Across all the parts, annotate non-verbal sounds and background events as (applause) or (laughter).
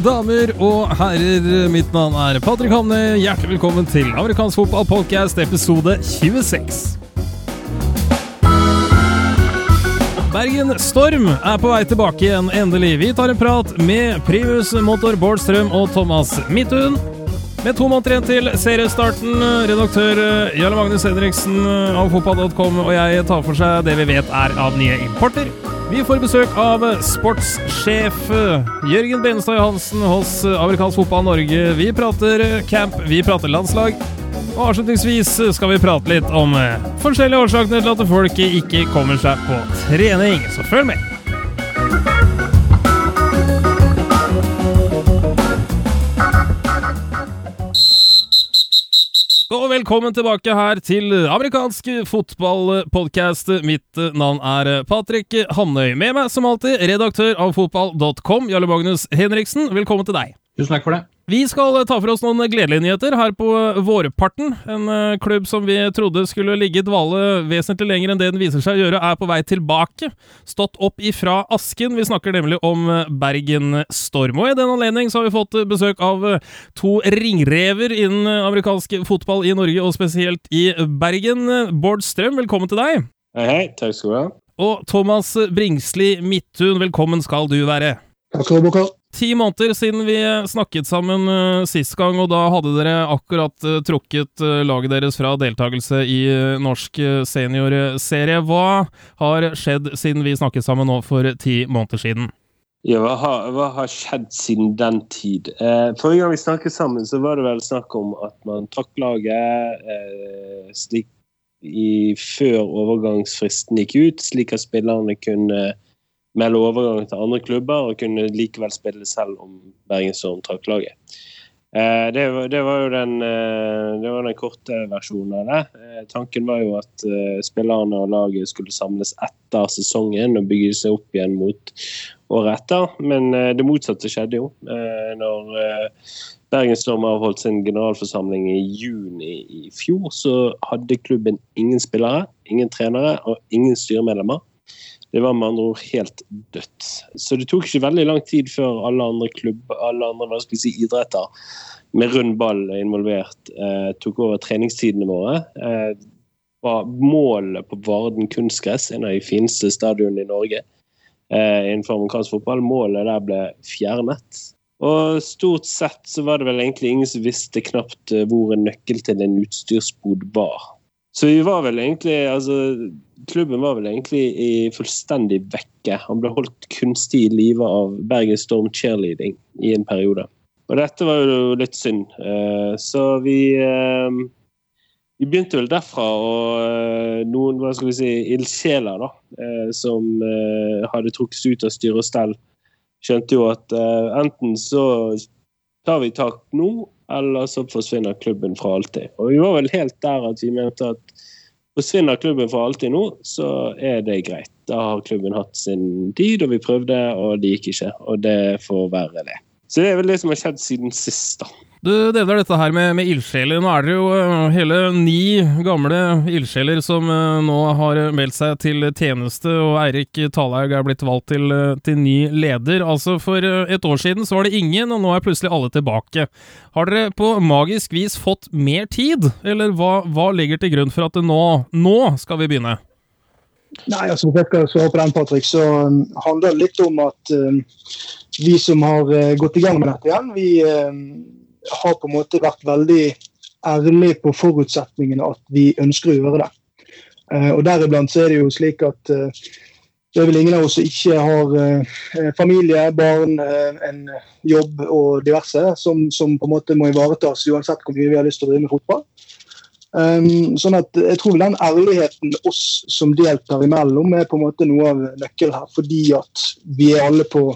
damer og herrer, mitt navn er Patrick Hamne. Hjertelig velkommen til amerikansk fotball podcast episode 26. Bergen Storm er på vei tilbake igjen, endelig. Vi tar en prat med Primus Motor Bård Strøm og Thomas Midthun. Med to måneder igjen til seriestarten, redaktør Jarle Magnus Henriksen av fotball.com og jeg tar for seg det vi vet er av nye importer. Vi får besøk av sportssjef Jørgen Benestad Johansen hos Amerikansk Fotball Norge. Vi prater camp, vi prater landslag. Og avslutningsvis skal vi prate litt om forskjellige årsakene til at folk ikke kommer seg på trening. Så følg med! Velkommen tilbake her til amerikansk fotballpodkast. Mitt navn er Patrick Hamnøy. Med meg som alltid redaktør av fotball.com, Jarle Magnus Henriksen. Velkommen til deg. Tusen takk for det. Vi skal ta for oss noen gledelige nyheter her på Vårparten. En eh, klubb som vi trodde skulle ligge i dvale vesentlig lenger enn det den viser seg å gjøre, er på vei tilbake. Stått opp ifra asken. Vi snakker nemlig om eh, Bergen Storm. Og i den anledning så har vi fått besøk av eh, to ringrever innen amerikansk fotball i Norge, og spesielt i Bergen. Bård Strøm, velkommen til deg. Hei, hei. Takk skal du ha. Og Thomas Bringsli Midthun, velkommen skal du være. Takk skal du ha. Ti måneder siden vi snakket sammen uh, sist gang, og da hadde dere akkurat uh, trukket uh, laget deres fra deltakelse i norsk seniorserie. Hva har skjedd siden vi snakket sammen nå for ti måneder siden? Ja, hva har, hva har skjedd siden den tid? Eh, forrige gang vi snakket sammen, så var det vel snakk om at man trakk laget eh, slik i, før overgangsfristen gikk ut, slik at spillerne kunne melde overgang til andre klubber og kunne likevel spille selv om Bergen Storm trakk laget. Eh, det, det, var jo den, eh, det var den korte versjonen av det. Eh, tanken var jo at spillerne og laget skulle samles etter sesongen og bygge seg opp igjen mot året etter, men det motsatte skjedde jo. Når Bergenstorm avholdt sin generalforsamling i juni i fjor, så hadde klubben ingen spillere, ingen trenere og ingen styremedlemmer. Det var med andre ord helt dødt. Så det tok ikke veldig lang tid før alle andre klubber, alle andre hva skal si, idretter med rund ball involvert eh, tok over treningstidene våre. Eh, var målet på Varden kunstgress, en av de fineste stadionene i Norge eh, innenfor amerikansk fotball, målet der ble fjernet. Og stort sett så var det vel egentlig ingen som visste knapt eh, hvor en nøkkel til en utstyrsbod var. Så vi var vel egentlig altså, Klubben var vel egentlig i fullstendig vekke. Han ble holdt kunstig i live av Bergen Storm cheerleading i en periode. Og dette var jo litt synd. Eh, så vi eh, vi begynte vel derfra, og eh, noen hva skal vi si, ildsjeler da, som hadde trukket ut av styre og stell, skjønte jo at enten så tar vi tak nå, eller så forsvinner klubben fra alltid. Og vi var vel helt der at vi mente at forsvinner klubben for alltid nå, så er det greit. Da har klubben hatt sin tid, og vi prøvde, og det gikk ikke. Og det får være det. Så det er vel det som har skjedd siden sist, da. Du deler dette her med, med ildsjeler. Nå er det jo uh, hele ni gamle ildsjeler som uh, nå har meldt seg til tjeneste, og Eirik Talhaug er blitt valgt til, uh, til, ny leder. Altså For et år siden så var det ingen, og nå er plutselig alle tilbake. Har dere på magisk vis fått mer tid, eller hva, hva ligger til grunn for at det nå, nå skal vi begynne? Nei, altså jeg skal svare på den, Patrick, så um, handler det litt om at uh, vi som har uh, gått i gang med dette igjen, vi um, har på en måte vært veldig ærlig på forutsetningene at vi ønsker å gjøre det. Uh, og Deriblant er det jo slik at uh, det er vel ingen av oss som ikke har uh, familie, barn, en jobb og diverse som, som, på en måte må ivaretas uansett hvor mye vi har lyst til å drive med fotball. Um, sånn at jeg tror den ærligheten oss som deltar imellom, er på en måte noe av nøkkelen her. Fordi at vi er alle på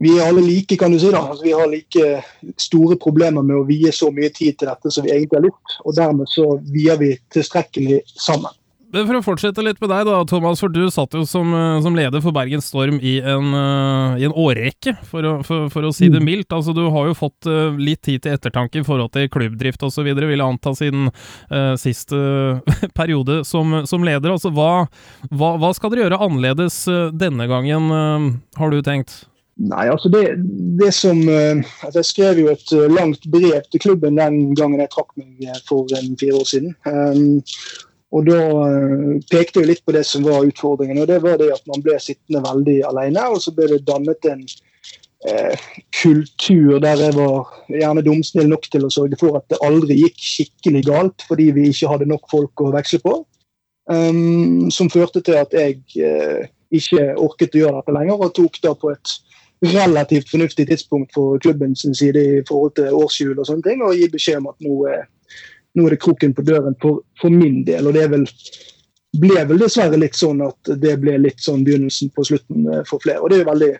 vi er alle like, kan du si. da. Altså, vi har like store problemer med å vie så mye tid til dette som vi egentlig har lyst. Og dermed så vier vi tilstrekkelig sammen. For å fortsette litt med deg, da, Thomas. For du satt jo som, eh, som leder for Bergen Storm i en, uh, i en årrekke, for å, for, for å, si det mm. mildt. Altså, du har jo fått uh, litt tid til ettertanke i forhold til klubbdrift osv., vil jeg anta, siden uh, siste (laughs) periode som, som, leder. Altså, hva, hva, hva, skal dere gjøre annerledes denne gangen, har du tenkt? Nei, altså det, det som uh, altså Jeg skrev jo et uh, langt brev til klubben den gangen jeg trakk meg for en fire år siden. Um, og Da pekte jeg litt på det som var utfordringen. og det var det at Man ble sittende veldig alene. Og så ble det dannet en kultur der jeg var gjerne dumsnill nok til å sørge for at det aldri gikk skikkelig galt fordi vi ikke hadde nok folk å veksle på. Um, som førte til at jeg ikke orket å gjøre dette lenger, og tok da på et relativt fornuftig tidspunkt for klubben sin side i forhold til årshjul og sånne ting, og gi beskjed om at nå er, nå er det kroken på døren for, for, min del. og det vel, ble vel dessverre litt sånn at det ble litt sånn begynnelsen på slutten eh, for flere. Og det er veldig,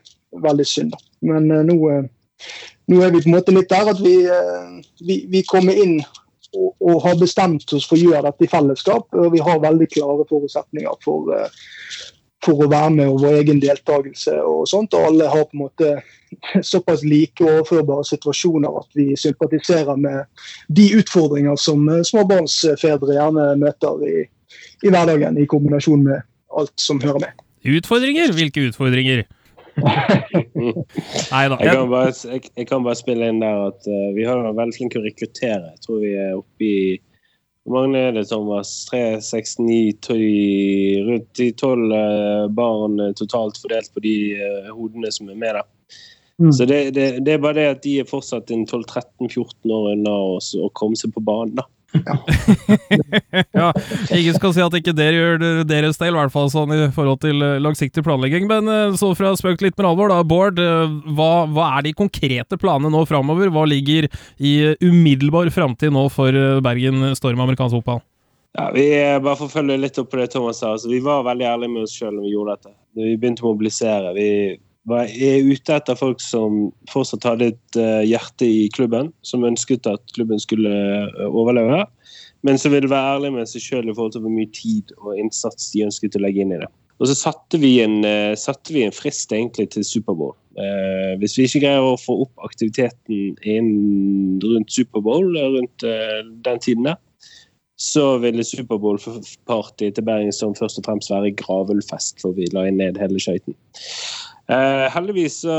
veldig synd. Men uh, nå, nå, er vi på en måte litt der at vi, vi, vi kommer inn og, og, har bestemt oss for å gjøre dette i fellesskap. og Vi har veldig klare forutsetninger for, for å være med og vår egen deltakelse og sånt. Og alle har på en måte såpass like overførbare situasjoner at vi sympatiserer med de utfordringer som småbarnsfedre gjerne møter i, i hverdagen, i kombinasjon med alt som hører med. Utfordringer? Hvilke utfordringer? (laughs) Nei da. Jeg, jeg, jeg, kan bare spille inn der at uh, vi har vært veldig flinke å rekruttere. Jeg tror vi er oppe i hvor mange er det, Thomas? Tre, seks, ni, rundt de tolv eh, barn eh, totalt fordelt på de uh, hodene som er med der. Mm. Så det, det, det, er bare det at de er fortsatt 12-13-14 år unna å komme seg på banen, da. (laughs) ja, ingen skal si at ikke dere gjør deres del, i hvert fall sånn i forhold til eh, langsiktig planlegging. Men eh, så fra spøk litt med alvor, da. Bård, eh, hva, hva, er de konkrete planene nå framover? Hva ligger i umiddelbar framtid nå for Bergen Storm amerikansk fotball? Ja, vi bare for å følge litt opp på det Thomas sa. Altså, vi var veldig ærlige med oss sjøl når vi gjorde dette. Vi begynte å mobilisere. Vi er ute etter folk som fortsatt hadde et uh, hjerte i klubben, som ønsket at klubben skulle uh, overleve, men som ville være ærlig med seg sjøl i forhold til hvor mye tid og innsats de ønsket å legge inn i det. Og så satte vi en, uh, satte vi en frist egentlig til Superbowl. hvis vi ikke greier å få opp aktiviteten inn rundt Superbowl, rundt den tiden der, så ville Superbowl-party til Bergen som først og fremst være gravølfest, for vi la inn ned hele skøyten. Eh, heldigvis så,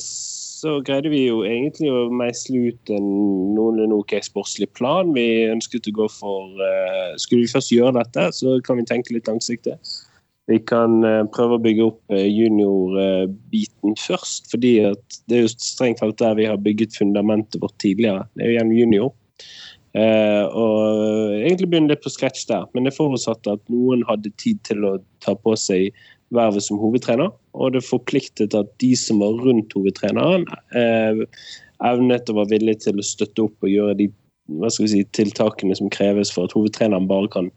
så, greide vi jo egentlig å meisle ut en noenlunde OK sportslig plan. Vi ønsket å gå for eh, Skulle vi først gjøre dette, så kan vi tenke litt langsiktig. Vi kan eh, prøve å bygge opp eh, juniorbiten først, fordi det er jo strengt talt der vi har bygget fundamentet vårt tidligere. Det er jo gjennom junior. Uh, og egentlig begynne litt på scratch der, men det forutsatte at noen hadde tid til å ta på seg vervet som hovedtrener. Og det forpliktet at de som var rundt hovedtreneren, eh, evnet og var villige til å støtte opp og gjøre de si, tiltakene som kreves for at hovedtreneren bare kan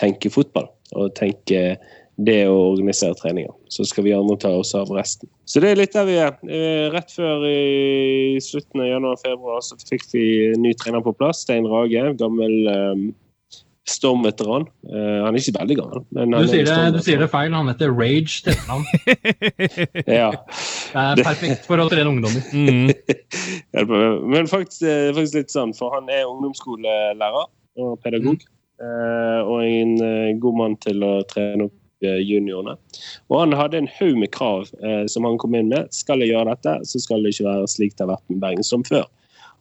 tenke fotball og tenke det å organisere treninger. Så skal vi andre ta oss av resten. Så det er litt der vi er. Eh, rett før i slutten av januar-februar så fikk vi ny trener på plass. Stein Rage, gammel um, Storm-veteran. Uh, han er ikke veldig gammel. Du sier, det, du, sier det, feil, han heter Rage til etternavn. (laughs) ja. Det er perfekt for å trene ungdommer. (laughs) Mm. (laughs) Men faktisk, faktisk, litt sånn, for han er ungdomsskolelærer og pedagog. Mm. Uh, og en uh, god mann til å trene opp juniorene. Og han hadde en haug med krav som han kom inn med. Skal jeg gjøre dette, så skal det ikke være slik det har vært med Bergen som før.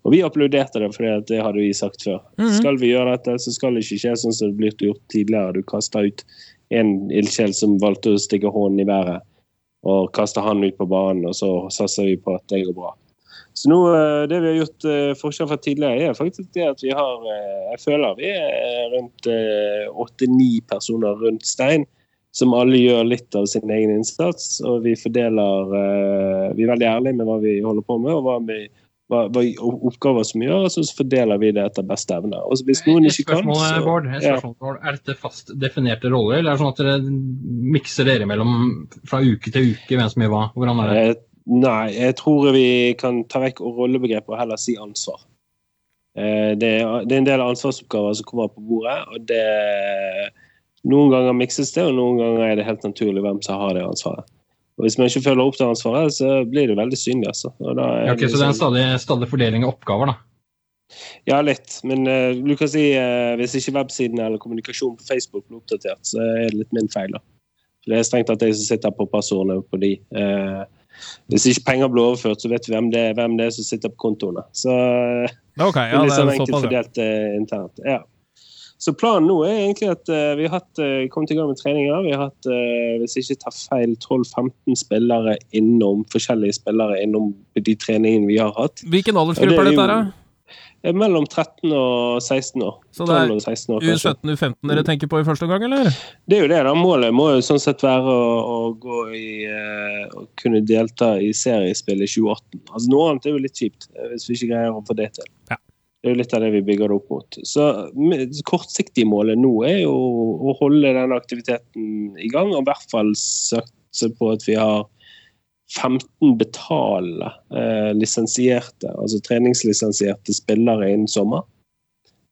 Og vi applauderte det, for det hadde vi sagt før. Mm -hmm. Skal vi gjøre dette, så skal det ikke skje sånn som det ble gjort tidligere. Du kasta ut en ildsjel som valgte å stikke hånden i været, og kasta han ut på banen, og så satser vi på at det går bra. Så nå, eh, Det vi har gjort eh, forskjell fra tidligere, er faktisk det at vi har eh, Jeg føler vi er rundt åtte-ni personer rundt Stein, som alle gjør litt av sin egen innsats. Og vi fordeler Vi er veldig ærlige med hva vi holder på med, og hva vi hva, hva oppgaver som gjøres, og så fordeler vi det etter beste evne. Og hvis noen ikke kan, så Bård, ja. Er dette fast definerte roller, eller er det sånn at dere mikser dere imellom fra uke til uke hvem som gjør hva? Hvordan er det? Eh, nei, jeg tror vi kan ta vekk rollebegrepet og heller si ansvar. Eh, det, er, det er en del ansvarsoppgaver som kommer på bordet, og det Noen ganger mikses det, og noen ganger er det helt naturlig hvem som har det ansvaret. Og Hvis man ikke følger opp det ansvaret, så blir det veldig synlig. Altså. Ja, okay, så det er en liksom- stadig, stadig, fordeling av oppgaver, da? Ja, litt. Men uh, du kan si uh, hvis ikke websiden eller kommunikasjonen på Facebook blir oppdatert, så er det litt min feil. da. For Det er strengt tatt jeg som sitter på passordene på de. Uh, hvis ikke penger blir overført, så vet vi hvem det er, hvem det er som sitter på kontoene. Så Ok, det er det litt sånn er enkelt fordelt eh, internt. Ja. Så planen nå er egentlig at eh, vi har hatt, eh, kommet i gang med treninger. Vi har hatt, eh, hvis jeg ikke tar feil, 12-15 spillere innom, forskjellige spillere innom de treningene vi har hatt. Hvilken aldersgruppe det er dette her, da? Mellom 13 og 16 år. Så det er 12 og 16 år, kanskje. U17, U15 dere tenker på i første omgang, eller? Det er jo det. da. Målet må jo sånn sett være å, å gå i Å kunne delta i seriespill i 2018. Altså Noe annet er jo litt kjipt, hvis vi ikke greier å få det til. Ja. Det er jo litt av det vi bygger det opp mot. Så kortsiktig målet nå er jo å holde den aktiviteten i gang, og i hvert fall satse på at vi har 15 betalende eh, lisensierte, altså treningslisensierte spillere innen sommer.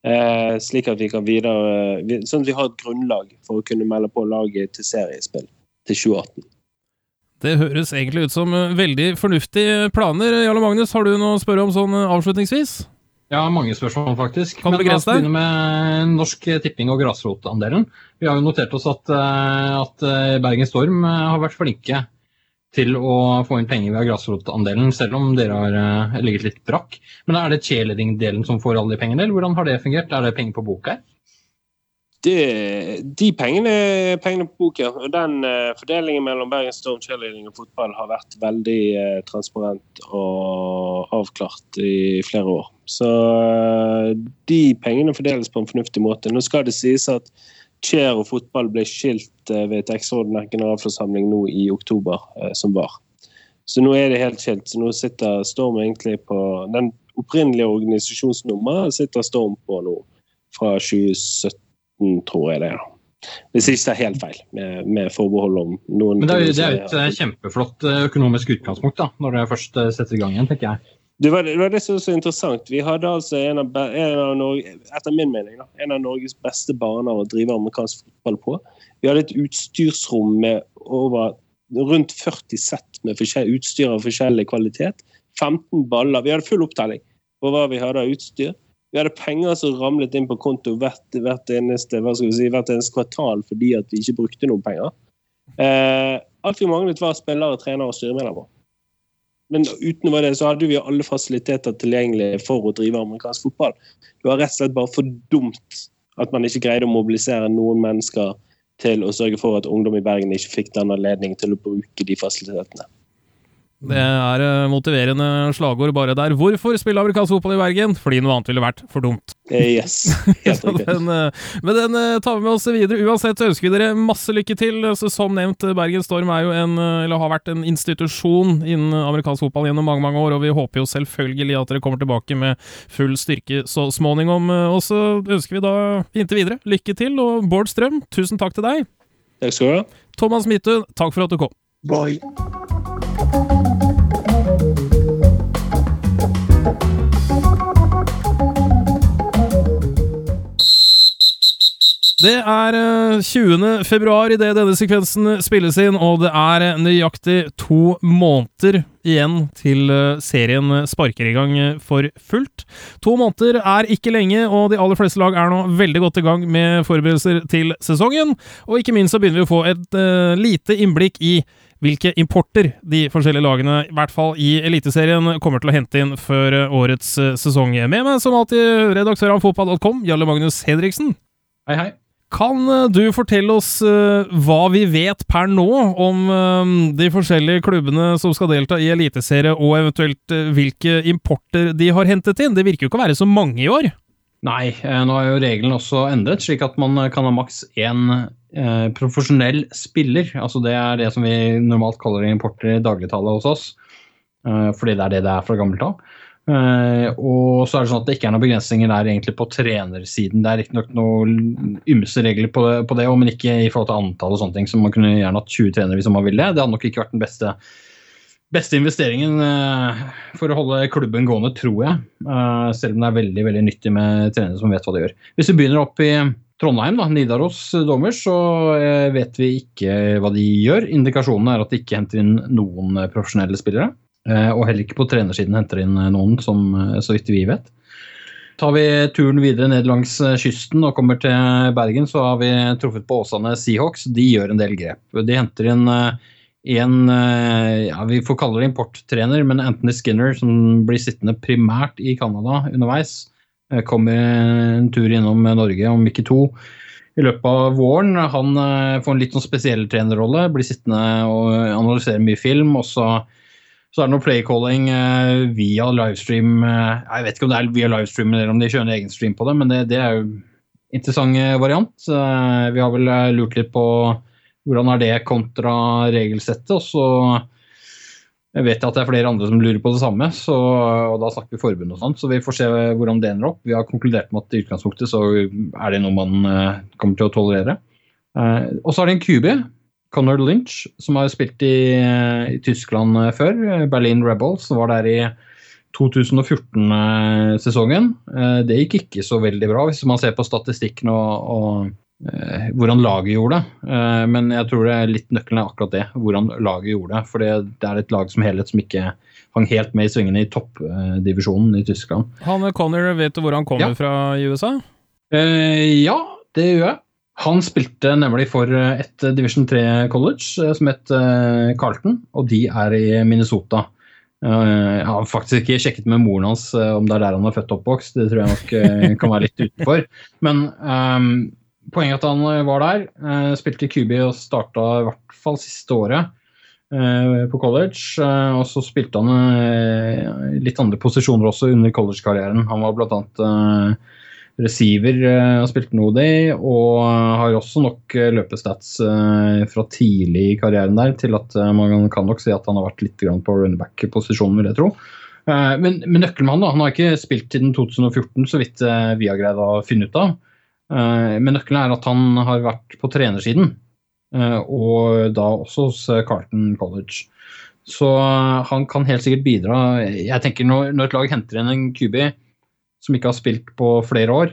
Eh, slik at vi kan videre vi, Sånn at vi har et grunnlag for å kunne melde på laget til seriespill til 2018. Det høres egentlig ut som eh, veldig fornuftige planer. Jarle Magnus, har du noe å spørre om sånn eh, avslutningsvis? Ja, mange spørsmål, faktisk. Kan du begrense deg? begynne med Norsk Tipping og grasrotandelen. Vi har jo notert oss at, eh, at eh, Bergen Storm eh, har vært flinke til å få inn penger via grasrotandelen, selv om dere har ligget litt brakk. Men er det cheerleading-delen som får alle de pengene, eller hvordan har det fungert? Er det penger på bok her? Det, de pengene pengene på boken. Og den uh, fordelingen mellom Bergen Storm, cheerleading og fotball har vært veldig uh, transparent og avklart i flere år. Så uh, de pengene fordeles på en fornuftig måte. Nå skal det sies at cheer og fotball ble skilt ved et ekstraordinær generalforsamling nå i oktober, som var. Så nå er det helt skilt. Så nå sitter Storm egentlig på Den opprinnelige organisasjonsnummeret sitter Storm på nå fra 2017 tror jeg det er. Hvis ikke det er helt feil, med, med forbehold om noen Men det er det er et eh, kjempeflott eh, økonomisk utgangspunkt, da, når det først eh, setter i gang igjen, tenker jeg. Det var det, var det som var så interessant. Vi hadde altså en av, en av Norge, etter min mening, da, en av Norges beste baner å drive amerikansk fotball på. Vi hadde et utstyrsrom med over rundt 40 sett med utstyr av forskjellig kvalitet. 15 baller. Vi hadde full opptelling på hva vi hadde av utstyr. Vi hadde penger som ramlet inn på konto hvert, hvert, eneste, si, hvert eneste kvartal fordi at vi ikke brukte noen penger. Eh, alt vi manglet, var spillere, trenere og styremedlemmer. Men utenfor det så hadde vi alle fasiliteter tilgjengelig for å drive amerikansk fotball. Det var rett og slett bare for dumt at man ikke greide å mobilisere noen mennesker til å sørge for at ungdom i Bergen ikke fikk den anledningen til å bruke de fasilitetene. Det er eh, motiverende slagord bare der. Hvorfor spille amerikansk fotball i Bergen? Fordi noe annet ville vært for dumt. Eh, Yes, (laughs) helt riktig. den, eh, men den tar vi med oss videre. Uansett ønsker vi dere masse lykke til. Så som nevnt, Bergen Storm er jo en, eller har vært en institusjon innen amerikansk fotball gjennom mange mange år, og vi håper jo selvfølgelig at dere kommer tilbake med full styrke så småningom. Og så ønsker vi da inntil videre lykke til, og Bård Strøm, tusen takk til deg. Takk skal du ha. Thomas Midthun, takk for at du kom. Bye. Det er eh, 20. februar idet denne sekvensen spilles inn, og det er eh, nøyaktig to måneder igjen til eh, serien sparker i gang eh, for fullt. To måneder er ikke lenge, og de aller fleste lag er nå veldig godt i gang med forberedelser til sesongen. Og ikke minst så begynner vi å få et uh, lite innblikk i hvilke importer de forskjellige lagene, i hvert fall i Eliteserien, kommer til å hente inn før eh, årets eh, sesong. Med meg som alltid redaktør av fotball.com, Jarle Magnus Hedriksen. Hei, hei. Kan eh, du fortelle oss hva vi vet per nå om de forskjellige klubbene som skal delta i Eliteserie, og eventuelt hvilke importer de har hentet inn? Det virker jo ikke å være så mange i år. Nei, eh, nå er jo regelen også endret, slik at man eh, kan ha maks én eh, profesjonell spiller. Altså Det er det som vi normalt kaller importer i dagligtale hos oss. Fordi det er det det er fra gammelt av. Og så er det sånn at det ikke er noen begrensninger der egentlig på trenersiden. Det er riktignok noen ymse regler på det, på men ikke i forhold til antall og sånne ting. Så man kunne gjerne hatt 20 trenere hvis man ville. Det hadde nok ikke vært den beste beste investeringen eh, for å holde klubben gående, tror jeg. Eh, selv om det er veldig veldig nyttig med trenere som vet hva de gjør. Hvis vi begynner opp i Trondheim, da, Nidaros Dommers, så eh, vet vi ikke hva de gjør. Indikasjonen er at de ikke henter inn noen eh, profesjonelle spillere. eh, Og heller ikke på trenersiden henter de inn eh, noen, som, eh, så vidt vi vet. Tar vi turen videre ned langs eh, kysten og kommer til Bergen, så har vi truffet på Åsane Seahawks. De gjør en del grep. De henter inn eh, en ja, Vi får kalle det importtrener, men Anthony Skinner, som blir sittende primært i Canada underveis, kommer en tur innom Norge om ikke to i løpet av våren. Han får en litt sånn spesiell trenerrolle, blir sittende og analysere mye film. og så så er det noe playcalling eh, via livestream. Eh, jeg vet ikke om det er via livestream eller om de kjører egen stream på det, men det, det er jo interessant variant. Eh, vi har vel eh, lurt litt på hvordan er det kontra regelsettet. og så jeg vet at det er flere andre som lurer på det samme, så, og da snakker vi forbund og sånt, så vi får se hvordan det ender opp. Vi har konkludert med at i utgangspunktet så er det noe man uh, kommer til å tolerere. Uh, og så er det en QB, Conor Lynch, som har spilt i, i Tyskland før. Berlin Rebels var der i 2014-sesongen. Uh, det gikk ikke så veldig bra, hvis man ser på statistikken og, og hvordan laget gjorde det. Eh, men jeg tror det er litt nøkkelen er akkurat det, hvordan laget gjorde det. For det er et lag som helhet som ikke hang helt med i svingene i toppdivisjonen i Tyskland. Han Connor, vet du hvor han kommer ja. fra i USA? Eh, ja, det gjør jeg. Han spilte nemlig for et Division 3 college som het Carlton, og de er i Minnesota. Jeg har faktisk ikke sjekket med moren hans om det er der han er født og oppvokst, det tror jeg nok kan være litt utenfor. Men um, poenget at han eh, var der. Uh, spilte i QB og starta i hvert fall siste året uh, på college. Og så spilte han litt andre posisjoner også under college-karrieren. Han var bl.a. Receiver og spilte noe det, og har også nok løpestats fra tidlig i karrieren der til at man kan nok si at han har vært litt på runnerback-posisjonen, vil jeg tro. Men, men nøkkelmannen da, han har ikke spilt siden 2014, så vidt vi har greid å finne ut av. Eh, men nøkkelen er at han har vært på trenersiden, eh, og da også hos Carton Carlton College. Så han kan helt sikkert bidra. Jeg tenker Når, et lag henter inn en QB som ikke har spilt på flere år,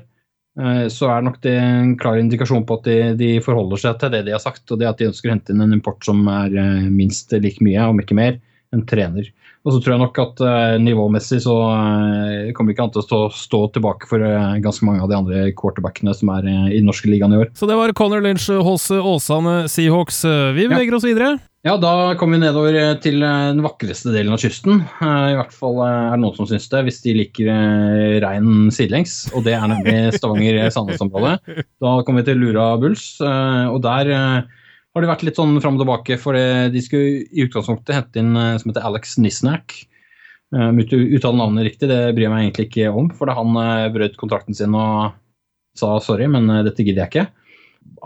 så er nok det en klar indikasjon på at de, forholder seg til det de har sagt, og det at de ønsker å hente inn en import som er minst like mye, om ikke mer, en trener. Og så tror jeg nok at uh, nivåmessig så uh, kommer ikke an til å stå, stå tilbake for uh, ganske mange av de andre quarterbackene som er i den norske ligaen i år. Så det var Connor Lynch hos Åsane Seahawks. Vi beveger ja. oss videre. Ja, da kommer vi nedover til den vakreste delen av kysten. I hvert fall er det noen som syns det, hvis de liker regn sidelengs. Og det er nemlig Stavanger-Sandnes-området. Da kommer vi til Lura Bulls, og der har det vært litt sånn fram og tilbake, for de skulle i utgangspunktet hente inn eh, som heter Alex Nisnak. Eh, om du uttaler navnet riktig, det bryr jeg meg egentlig ikke om, for han eh, brøt kontrakten sin og sa sorry, men dette gidder jeg ikke.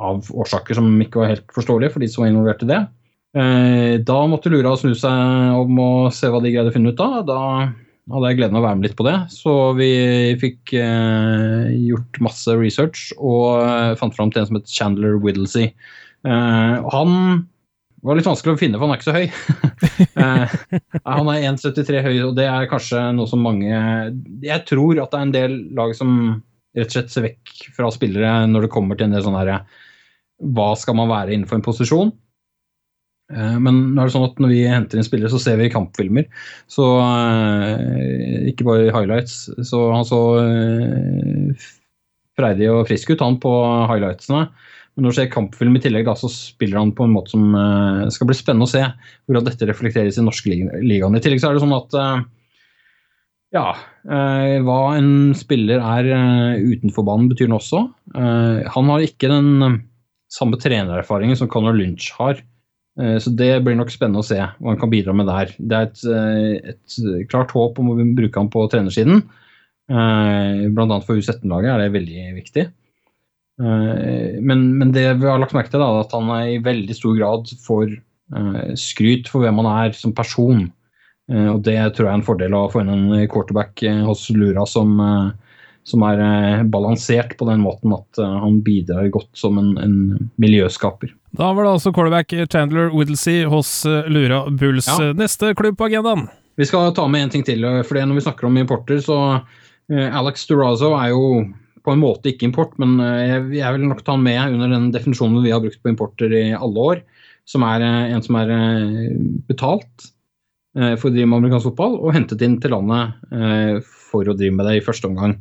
Av årsaker som ikke var helt forståelige for de som var involvert i det. Da måtte Lura snu seg om og se hva de greide å finne ut av. Da hadde jeg gleden av å være med litt på det. Så vi fikk gjort masse research og fant fram til en som het Chandler Whittlesey han var litt vanskelig å finne, for han er ikke så høy. uh, (laughs) han er 1,73 høy, og det er kanskje noe som mange Jeg tror at det er en del lag som rett og slett ser vekk fra spillere når det kommer til en del sånn herre Hva skal man være innenfor en posisjon? Uh, men nå er det sånn at når vi henter inn spillere, så ser vi kampfilmer. Så ikke bare highlights. Så han så freidig og frisk ut, han på highlightsene. Men når du ser kampfilm i tillegg, da, så spiller han på en måte som uh, skal bli spennende å se hvordan dette reflekteres i norske ligaen. I tillegg så er det sånn at uh, ja, uh, hva en spiller er utenfor banen, betyr noe også. han har ikke den samme trenererfaringen som Conor Lynch har. Så det blir nok spennende å se hva han kan bidra med der. Det er et, et klart håp om å bruke ham på trenersiden. Bl.a. for U17-laget er det veldig viktig. Eh, men, men, det vi har lagt merke til, er at han er i veldig stor grad får uh, skryt for hvem han er som person. Uh, og Det tror jeg er en fordel å få inn en quarterback hos Lura som, som er balansert på den måten at han bidrar godt som en, en, miljøskaper. Da var det altså quarterback Chandler Whittlesey hos Lura Bulls. Ja. Neste klubb på agendaen? Vi skal ta med en ting til. for Når vi snakker om importer, så Alex Durazo er jo på en måte ikke import, men eh, jeg, vil nok ta den med under den definisjonen vi har brukt på importer i alle år, som er eh, en som er eh, betalt for å drive med amerikansk fotball, og hentet inn til landet for å drive med det i første omgang.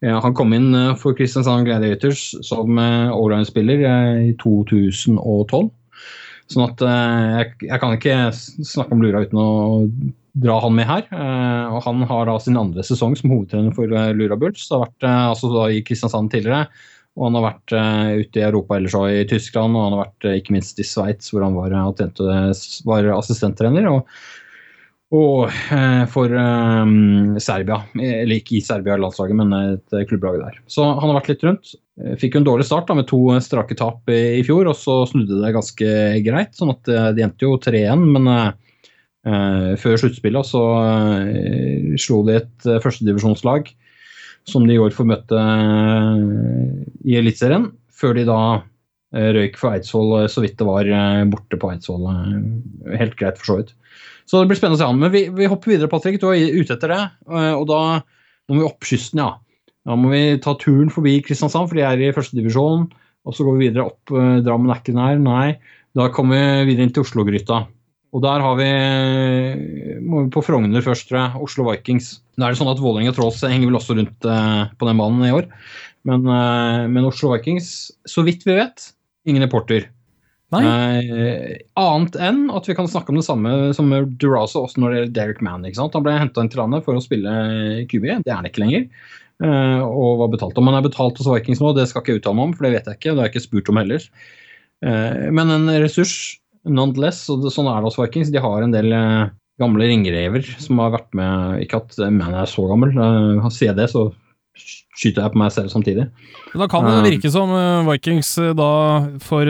Han kom inn for Kristiansand Gladiators som allround-spiller i 2012. Sånn at jeg, kan ikke snakke om Lura uten å dra han med her. og Han har da sin andre sesong som hovedtrener for Lura Bulls. Det har vært altså da i Kristiansand tidligere. Og han har vært uh, ute i Europa ellers òg, i Tyskland, og han har vært uh, ikke minst i Sveits, hvor han var, var assistenttrener. Og, og uh, for Serbia, eller ikke i Serbia-landslaget, men et klubblag der. Så han har vært litt rundt. Fikk jo en dårlig start da, med to strake tap i, i, fjor, og så snudde det ganske greit. sånn at de endte jo 3-1, men før sluttspillet så slo de et førstedivisjonslag som de i år får møte eh, i Eliteserien, før de da eh, røyk for Eidsvoll eh, så vidt det var borte på Eidsvoll. Helt greit, for så vidt. Så det blir spennende å se an. Men vi, vi, hopper videre, Patrick. Du er ute etter det. Og da må vi opp kysten, ja. Da må vi ta turen forbi Kristiansand, for de er i førstedivisjon. Og så går vi videre opp Drammen er ikke nær. Nei. Da kommer vi videre inn til Oslo-gryta. Og der har vi, må vi på Frogner først, tror jeg. Oslo Vikings. Nå er det sånn at Vålerenga Trolls henger vel også rundt uh, på den banen i år. Men, uh, men, Oslo Vikings, så vidt vi vet, ingen reporter. Eh, annet enn at vi kan snakke om det samme som Durazo også når det gjelder Derek Mann. Han ble henta inn til landet for å spille QB, det er han ikke lenger. og var betalt. Om han er betalt hos Vikings nå, det skal ikke jeg uttale meg om, for det vet jeg ikke. Det har jeg ikke spurt om heller. men en ressurs nonetheless, og det, sånn er det hos Vikings. De har en del eh, gamle ringrever som har vært med Ikke at mener jeg er så gammel, eh, sier jeg det, så skyter jeg på meg selv samtidig. Da kan det virke som Vikings da for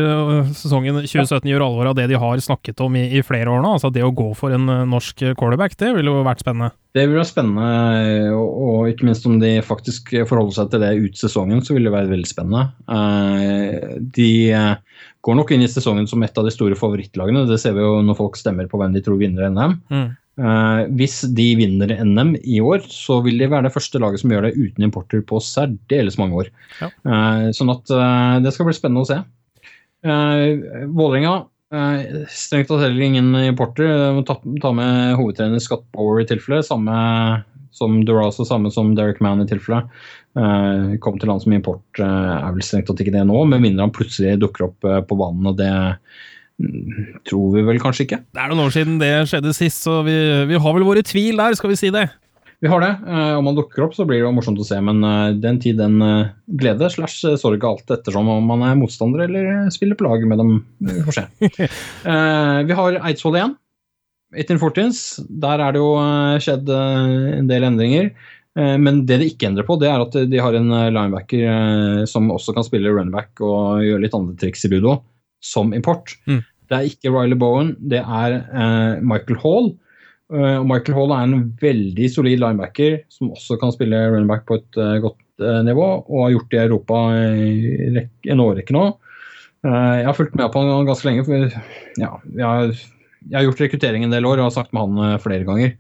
sesongen 2017 gjør alvor av det de har snakket om i, i, flere år nå. Altså det å gå for en norsk quarterback, det ville jo vært spennende. Det ville vært spennende, og, og ikke minst om de faktisk forholder seg til det ut sesongen, så ville det vært veldig spennende. De går nok inn i sesongen som et av de store favorittlagene. Det ser vi jo når folk stemmer på hvem de tror vinner NM. Mm. Uh, hvis de vinner NM i år, så vil de være det første laget som gjør det uten importer på særdeles mange år. Ja. Uh, sånn at uh, det skal bli spennende å se. Uh, Vålerenga strengt tatt heller ingen importer. Må ta, ta, med hovedtrener Scott Bower i tilfelle. Samme som Durazo, samme som Derek Mann i tilfelle. Uh, kom til land som import uh, er vel strengt tatt ikke det nå, med mindre han plutselig dukker opp uh, på banen. og det mm, tror vi vel kanskje ikke. Det er noen år siden det skjedde sist, så vi, vi har vel våre tvil der, skal vi si det. Vi har det. om han dukker opp, så blir det jo morsomt å se, men den tid, den glede slash sorg alt ettersom om man er motstander eller spiller på lag med dem. Vi får se. (laughs) vi har Eidsvoll igjen. 1814s. Der er det jo skjedd en del endringer. Eh, men det de ikke endrer på, det er at de har en eh, linebacker eh, som også kan spille runback og gjøre litt andre triks i judo, som import. Mm. Det er ikke Riley Bowen, det er Michael Hall. Og Michael Hall er en veldig solid linebacker som også kan spille runback på et godt nivå, og har gjort det i Europa i en årrekke nå. Jeg har fulgt med på han ganske lenge, for ja, jeg, har, jeg har gjort rekruttering en del år og har snakket med han flere ganger.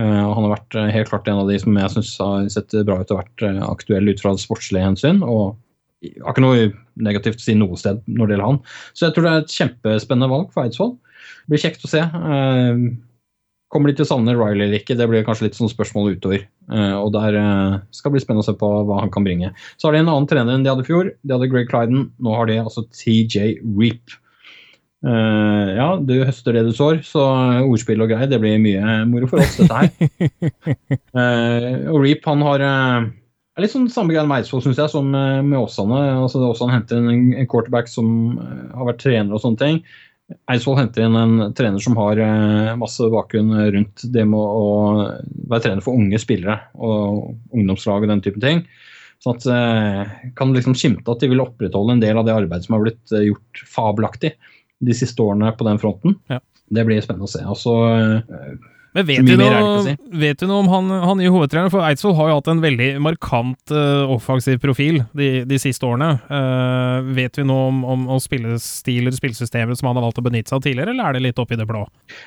Uh, han har vært uh, helt klart en av de som jeg syns har sett bra ut og vært uh, aktuell ut fra sportslige hensyn. og jeg har ikke noe negativt å si noe sted når det gjelder han. Så jeg tror det er et kjempespennende valg for Eidsvoll. Det blir kjekt å se. kommer de til å savne Riley eller ikke? Det blir kanskje litt sånn spørsmål utover. og der skal det bli spennende å se på hva han kan bringe. Så har de en annen trener enn de hadde i fjor. De hadde Greg Clyden. Nå har de altså TJ Reap. Uh, ja, du høster det du sår, så ordspill og greier, det blir mye moro for oss, dette her. uh, (laughs) og Reap han har uh, er litt sånn samme greie med Eidsvoll, syns jeg, som med Åsane. Altså, Åsane henter en, en quarterback som har vært trener og sånne ting. Eidsvoll henter inn en trener som har masse bakgrunn rundt det med å være trener for unge spillere og ungdomslag og den type ting. Sånn at kan liksom skimte at de vil opprettholde en del av det arbeidet som har blitt gjort fabelaktig de siste årene på den fronten. Ja. Det blir spennende å se. Altså, men vet du, noe, vet du noe om han, han nye hovedtreneren? For Eidsvoll har jo hatt en veldig markant uh, offensiv profil de, de siste årene. Uh, vet vi noe om, om, om spillestiler, spillsystemer som han har valgt å benytte seg av tidligere, eller er det litt opp i det blå?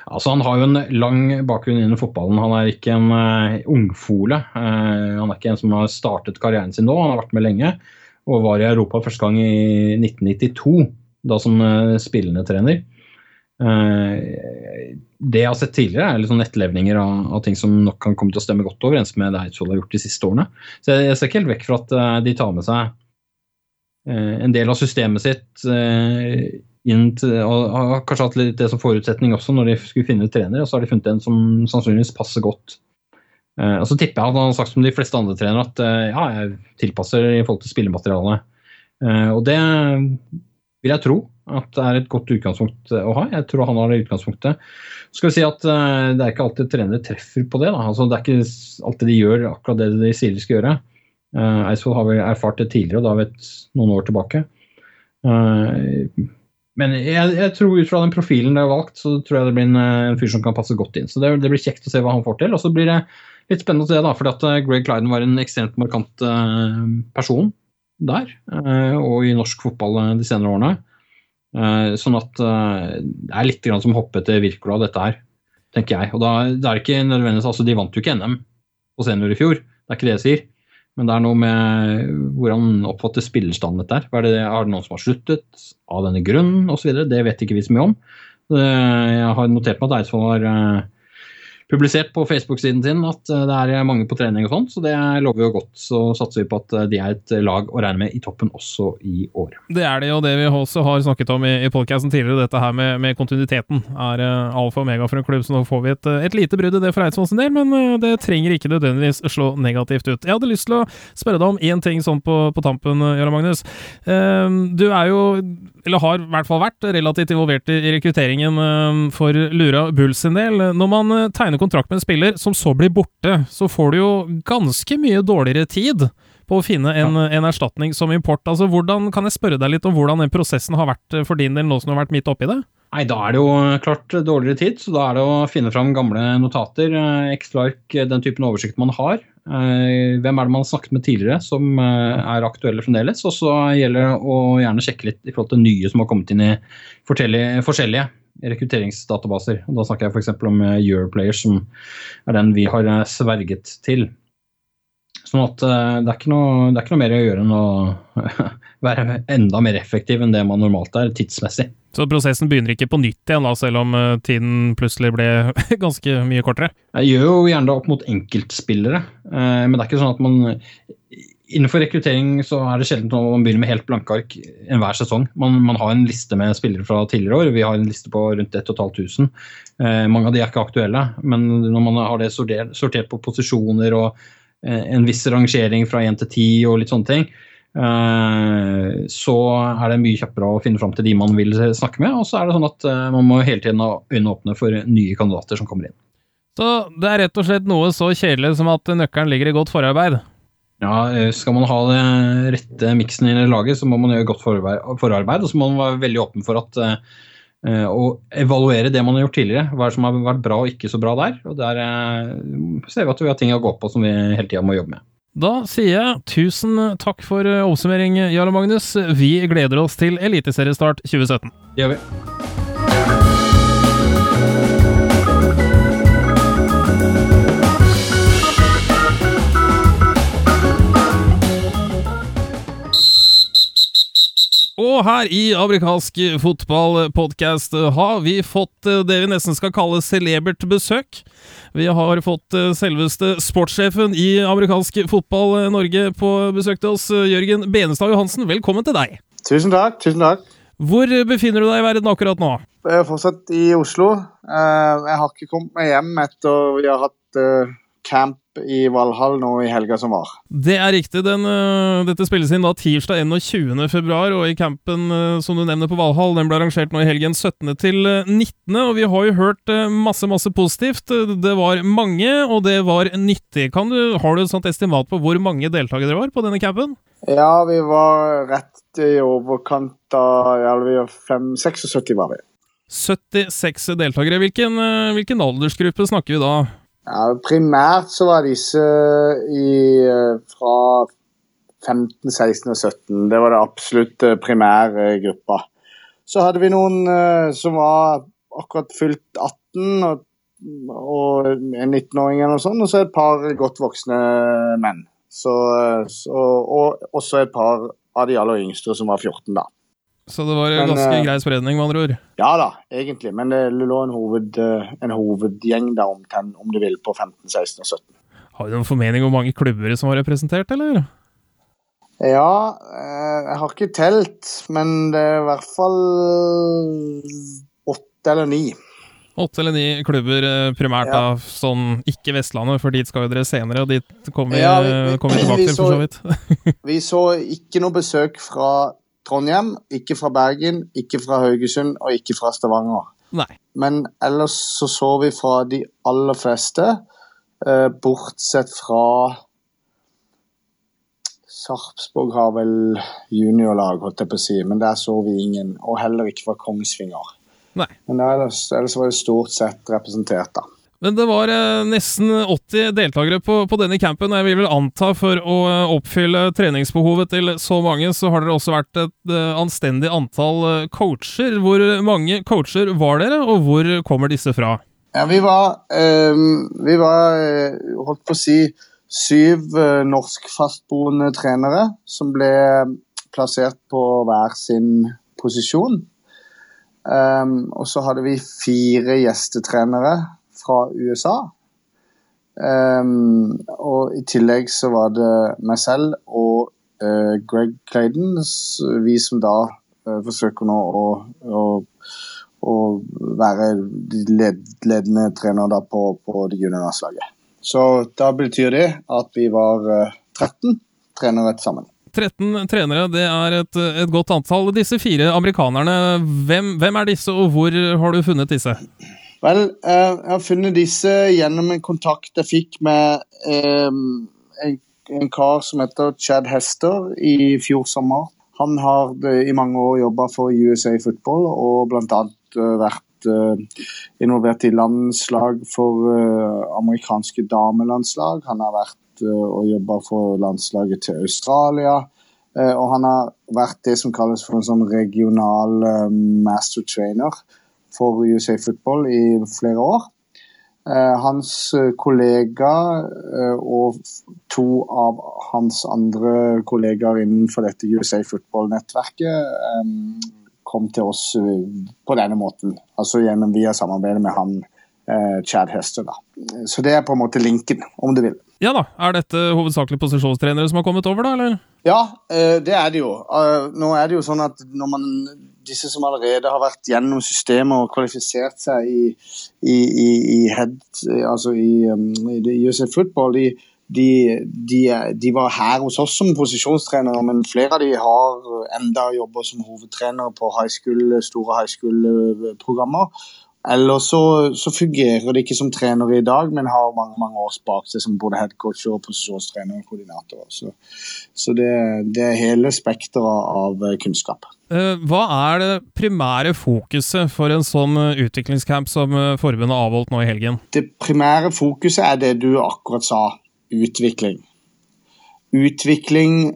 Altså, han har jo en lang bakgrunn innen fotballen. Han er ikke en uh, ungfole. Han er ikke en som har startet karrieren sin nå, han har vært med lenge. Og var i Europa første gang i 1992 da som uh, spillende trener. Uh, det jeg har sett tidligere, er litt sånn etterlevninger av, av, ting som nok kan komme til å stemme godt overens med det Eidsvoll har gjort de siste årene. Så jeg, jeg ser ikke helt vekk fra at uh, de tar med seg en del av systemet sitt inn til, og har kanskje hatt litt det som forutsetning også når de skulle finne ut trener, og så har de funnet en som sannsynligvis passer godt. Eh, og så tipper jeg at han har sagt som de fleste andre trenere at eh, ja, jeg tilpasser i forhold til spillematerialet. Eh, og det vil jeg tro at det er et godt utgangspunkt å ha. Jeg tror han har det utgangspunktet. Så Skal vi si at uh, Det er ikke alltid trenere treffer på det. Altså, det er ikke alltid de gjør akkurat det de sier de skal gjøre. Uh, Eidsvoll har vel erfart det tidligere, og da vet noen år tilbake. Uh, men jeg, jeg, tror ut fra den profilen det er valgt, så tror jeg det blir en, en fyr som kan passe godt inn. Så det, det, blir kjekt å se hva han får til. Og så blir det litt spennende å se, da, fordi at Greg Clyden var en ekstremt markant person der, og i norsk fotball de senere årene. Sånn at det er litt som å hoppe etter Wirkola, dette her, tenker jeg. Og da, det er ikke nødvendigvis, altså De vant jo ikke NM på senior i fjor, det er ikke det jeg sier. Men det er noe med hvordan oppfatter spillerstanden dette her. Er det, er det noen som har sluttet av denne grunn osv.? Det vet ikke vi så mye om. Jeg har notert meg at Eidsvoll har eh, publisert på Facebook-siden sin at eh, det er mange på trening og sånt, så det lover jo godt. Så satser vi på at eh, de er et lag å regne med i toppen også i år. Det er det, og det vi også har snakket om i, i podkasten tidligere, dette her med, med kontinuiteten, er uh, alfa og omega for en klubb. Så nå får vi et, et lite brudd i det for Eidsvolls del, men uh, det trenger ikke nødvendigvis slå negativt ut. Jeg hadde lyst til å spørre deg om én ting sånn på, på tampen, Jørgen Magnus. Uh, du er jo, eller har i hvert fall vært, relativt involvert i rekrutteringen for Lura Bulls en del. Når man tegner tegner kontrakt med en spiller som så blir borte, så får du jo ganske mye dårligere tid på å finne en, ja. en erstatning som import. Altså, hvordan, Kan jeg spørre deg litt om hvordan den prosessen har vært for din del nå som du har vært midt oppi det? Nei, Da er det jo klart dårligere tid, så da er det å finne fram gamle notater. Eh, X-Lark, den typen oversikt man har. Eh, hvem er det man har snakket med tidligere som eh, er aktuelle fremdeles? Og så gjelder det å gjerne sjekke litt i forhold til nye som har kommet inn i forskjellige rekrutteringsdatabaser. Og da snakker jeg f.eks. om Europlayer, Europlayers, som er den vi har eh, sverget til. Sånn at eh, det er noe, det er ikke noe mer å gjøre enn å (laughs) være enda mer effektiv enn det man normalt er, tidsmessig. Så prosessen begynner ikke på nytt igjen, da, selv om tiden plutselig ble (laughs) ganske mye kortere? Jeg gjør jo gjerne det opp mot enkeltspillere, men det er ikke sånn at man Innenfor rekruttering så er det sjelden man begynner med helt blanke ark enhver sesong. Man, man, har en liste med spillere fra tidligere år. Vi har en liste på rundt 1500. Eh, mange av de er ikke aktuelle, men når man har det sortert, sortert på posisjoner og eh, en viss rangering fra 1 til 10 og litt sånne ting, eh, så er det mye kjappere å finne fram til de man vil snakke med. Og så er det sånn at eh, man må hele tiden ha øynene åpne for nye kandidater som kommer inn. Så det er rett og slett noe så kjedelig som at nøkkelen ligger i godt forarbeid? Ja, eh, Skal man ha det rette miksen i laget, så må man gjøre godt forarbeid. Og så må man være veldig åpen for at uh, å evaluere det man har gjort tidligere. Hva som har vært bra og ikke så bra der. Og der uh, ser vi at vi har ting å gå på som vi hele tida må jobbe med. Da sier jeg tusen takk for oppsummering, Jarl Magnus. Vi gleder oss til eliteseriestart 2017. Det gjør vi. Og her i amerikansk fotballpodkast har vi fått eh, det vi nesten skal kalle celebert besøk. Vi har fått eh, selveste sportssjefen i amerikansk fotball eh, Norge på besøk til oss. Jørgen Benestad Johansen, velkommen til deg. Tusen takk. tusen takk. Hvor befinner du deg i verden akkurat nå? Jeg er fortsatt i Oslo. Jeg har ikke kommet meg hjem etter vi har hatt camp i Valhall nå i helga som var. Det er riktig. Den, uh, dette spilles inn da tirsdag 21. februar, og i campen uh, som du nevner på Valhall, den ble arrangert nå i helgen 17. til 19. Og vi har jo hørt masse, masse positivt. Det var mange, og det var nyttig. Kan du, har du et sånt estimat på hvor mange deltakere det var på denne campen? Ja, vi var rett i overkant av ja, vi var 76 var vi. 76 deltakere. Hvilken, hvilken aldersgruppe snakker vi da? Ja, primært så var disse i, eh, fra 15, 16 og 17. Det var det absolutt primære gruppa. Så hadde vi noen uh, som var akkurat fylt 18, og, og 19-åring eller noe sånt, og så et par godt voksne menn. Så, så, og også et par av de aller yngste som var 14, da. Så det var en ganske uh, grei spredning, med andre ord? Ja da, egentlig. Men det lå en, hoved, uh, en hovedgjeng der om, om du vil, på 15, 16 og 17. Har du noen formening om hvor mange klubber som var representert, eller? Ja, eh, jeg har ikke telt, men det er i hvert fall åtte eller ni. Åtte eller ni klubber eh, primært, Ja. da, sånn ikke Vestlandet, for dit skal jo dere senere, og dit kommer vi, Ja, vi- vi- kommer vi tilbake til, for så vidt. (laughs) Vi så ikke noe besøk fra Trondheim, ikke fra Bergen, ikke fra Haugesund og ikke fra Stavanger. Nei. Men ellers så så vi fra de aller fleste, eh, bortsett fra Sarpsborg har vel juniorlag, holdt jeg på å si, men der så vi ingen. Og heller ikke fra Kongsvinger. Nei. Men ellers, ellers var det stort sett representert, da. Men det var eh, nesten 80 deltakere på, på denne campen. Jeg vil vel anta for å eh, oppfylle treningsbehovet til så mange, så har dere også vært et eh, anstendig antall coacher. Hvor mange coacher var dere, og hvor kommer disse fra? Ja, vi var, øh, vi var holdt på å si, syv norsk fastboende trenere som ble plassert på hver sin posisjon. Um, og så hadde vi fire gjestetrenere fra USA. Um, og i tillegg så var det meg selv og uh, Greg Clayden, vi som da uh, forsøker nå å, å å være led, ledende trener da på, på det juniorlandslaget. Så da betyr det at vi var uh, 13 trenere sammen. 13 trenere, det er et, et godt antall. Disse fire amerikanerne, hvem, hvem er disse, og hvor har du funnet disse? Vel, eh, jeg har funnet disse gjennom en kontakt jeg fikk med eh, en, en kar som heter Chad Hester i fjor sommer. Han har eh, i mange år jobba for USA Football og bl.a. vært involvert i landslag for amerikanske damelandslag. Han har vært og jobba for landslaget til Australia. Og han har vært det som kalles for en sånn regional master trainer for USA Football i flere år. Eh, hans eh, kollega eh, og to av hans andre kollegaer innenfor dette USA Football-nettverket kom til oss på denne måten. Altså gjennom via samarbeidet med han Chad Hester. Da. Så det er på en måte linken, om du vil. Ja da, er dette hovedsakelig posisjonstrenere som har kommet over, da, eller? Ja, det er det jo. Nå er det jo sånn at når man, disse som allerede har vært gjennom systemet og kvalifisert seg i, i, i, i head, altså i, um, USA Football, de, de, de, de var her hos oss som posisjonstrenere, men flere av de har enda jobber som hovedtrenere på high school, store high school-programmer. Eller så, så fungerer det ikke som trenere i dag, men har mange mange år bak seg som både headcoach og posisjonstrener og koordinator. Så, så det, det er hele spekteret av eh, kunnskap. Eh, Hva er det primære fokuset for en sånn eh, utviklingscamp som forbundet forbundet avholdt nå i helgen? Det primære fokuset er det du akkurat sa, utvikling. Utvikling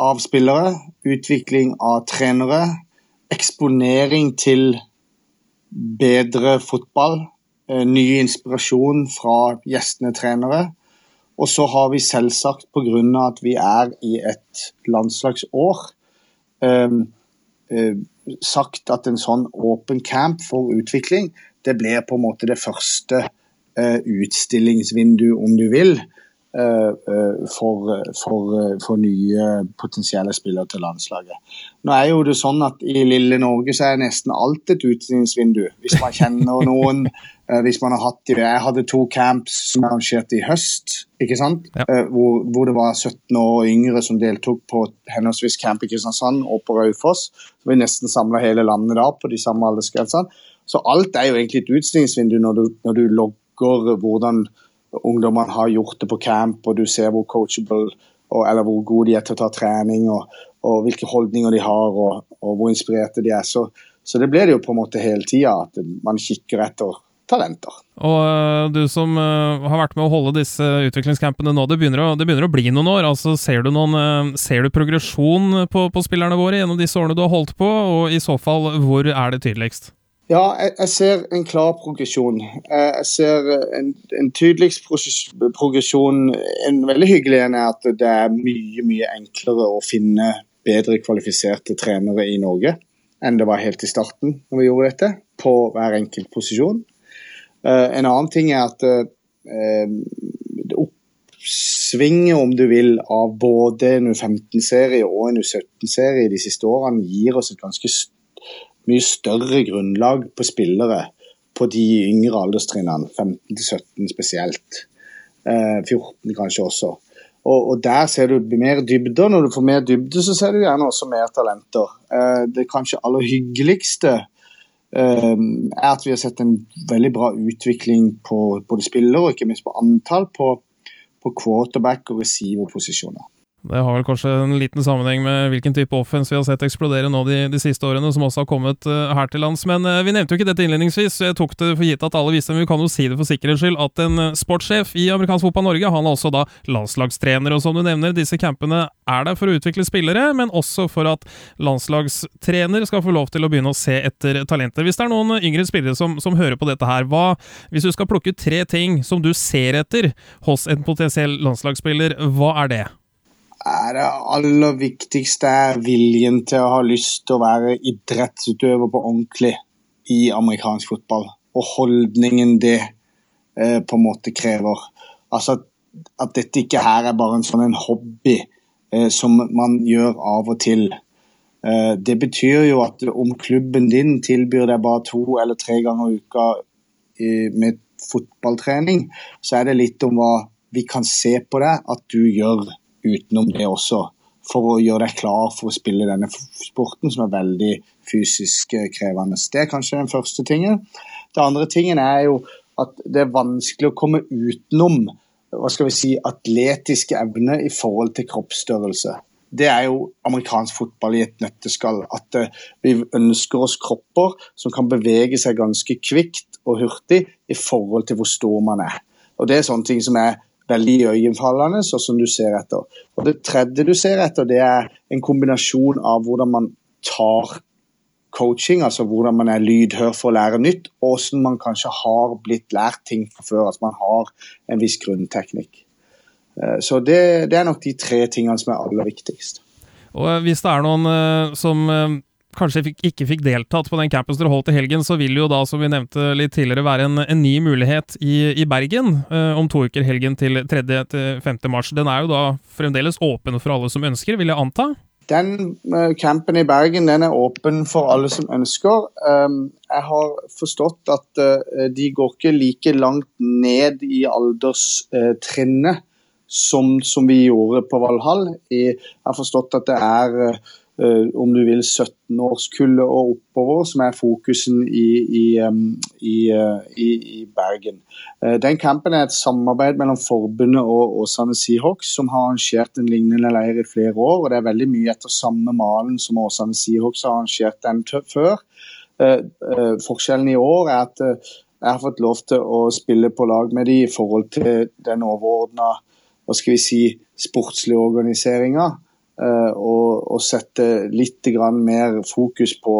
av spillere, utvikling av trenere, eksponering til bedre fotball, eh, ny inspirasjon fra gjestende trenere. Og så har vi selvsagt, pga. at vi er i et landslagsår, eh, eh, sagt at en sånn åpen camp for utvikling, det blir på en måte det første eh, utstillingsvindu, om du vil, for, for, eh, for nye potensielle spillere til landslaget. Nå er jo det sånn at I lille Norge så er nesten alt et utstillingsvindu. Hvis man kjenner noen, (laughs) eh, hvis man har hatt Jeg hadde to camps som jeg arrangerte i høst, ikke sant? Ja. Eh, hvor, hvor det var 17 år og yngre som deltok på henholdsvis camp i Kristiansand og på Raufoss. Vi nesten samla hele landet da på de samme aldersgrensene. Så alt er jo egentlig et utstillingsvindu når du, når du logger hvordan ungdommene har gjort det på camp, og du ser hvor coachable og, eller hvor gode de er til å ta trening, og, og hvilke holdninger de har, og, og hvor inspirerte de er. Så, så det blir det jo på en måte hele tida, at man kikker etter talenter. Og eh, du som eh, har vært med å holde disse utviklingscampene nå, det begynner å, det begynner å bli noen år. altså Ser du, noen, eh, ser du progresjon på, på spillerne våre gjennom disse årene du har holdt på, og i så fall, hvor er det tydeligst? Ja, jeg, ser en klar progresjon. Eh, Jeg ser en, en tydeligst progresjon. En veldig hyggelig en er at det er mye, mye enklere å finne bedre kvalifiserte trenere i Norge enn det var helt i starten når vi gjorde dette, på hver enkelt posisjon. Eh, En annen ting er at eh, det oppsvinget, om du vil, av både en U15-serie og en U17-serie de siste årene gir oss et ganske mye større grunnlag på spillere på de yngre alderstrinnene, 15-17 spesielt. Eh, 14 kanskje også. Og, og, Der ser du mer dybde, og når du får mer dybde, så ser du gjerne også mer talenter. Eh, det kanskje aller hyggeligste eh, er at vi har sett en veldig bra utvikling på både spillere og ikke minst på antall på, på quarterback- og receiver-posisjoner. Det har vel kanskje en liten sammenheng med hvilken type offense vi har sett eksplodere nå de, de siste årene, som også har kommet uh, her til lands. Men uh, vi nevnte jo ikke dette innledningsvis, så jeg tok det for gitt at alle visste, men vi kan jo si det for sikkerhets skyld, at en uh, sportssjef i amerikansk fotball Norge, han er også da landslagstrener, og som du nevner, disse campene er der for å utvikle spillere, men også for at landslagstrener skal få lov til å begynne å se etter talenter. Hvis det er noen yngre spillere som, som hører på dette her, hva, hvis du skal plukke ut tre ting som du ser etter hos en potensiell landslagsspiller, hva er det? Er det aller viktigste er viljen til å ha lyst til å være idrettsutøver på ordentlig i amerikansk fotball. Og holdningen det eh, på en måte krever. Altså at, at, dette ikke her er bare en sånn en hobby eh, som man gjør av og til. Eh, det betyr jo at om klubben din tilbyr deg bare to eller tre ganger i uka med fotballtrening, så er det litt om hva vi kan se på deg at du gjør utenom det også, for å gjøre deg klar for å spille denne sporten, som er veldig fysisk eh, krevende. Det er kanskje den første tingen. Det andre tingen er jo at det er vanskelig å komme utenom hva skal vi si, atletiske evner i forhold til kroppsstørrelse. Det er jo amerikansk fotball i et nøtteskall. At uh, vi ønsker oss kropper som kan bevege seg ganske kvikt og hurtig i forhold til hvor stor man er. Og Det er sånne ting som er veldig iøynefallende, og som du ser etter. Og Det tredje du ser etter, det er en kombinasjon av hvordan man tar coaching, altså hvordan man er lydhør for å lære nytt, og hvordan man kanskje har blitt lært ting fra før. Altså man har en viss grunnteknikk. Eh, så det, det er nok de tre tingene som er aller viktigst. Og Hvis det er noen uh, som kanskje fikk, ikke fikk deltatt på den campen dere holdt i helgen, så vil jo da, som vi nevnte litt tidligere, være en, en ny mulighet i, i Bergen eh, om to uker, helgen til 3.-5. mars. Den er jo da fremdeles åpen for alle som ønsker, vil jeg anta? Den uh, campen i Bergen den er åpen for alle som ønsker. Um, jeg har forstått at uh, de går ikke like langt ned i alderstrinnet som, som, vi gjorde på Valhall. Jeg har forstått at det er Eh, om du vil 17-årskullet og oppover, som er fokusen i, i, i, eh, i, Bergen. Eh, den kampen er et samarbeid mellom forbundet og Åsane Seahawks, som har arrangert en lignende leir i flere år. og Det er veldig mye etter samme malen som Åsane Seahawks har arrangert den før. Forskjellen i år er at jeg har fått lov til å spille på lag med de i forhold til den overordna si, sportslige organiseringa. Eh, og, og sette litt mer fokus på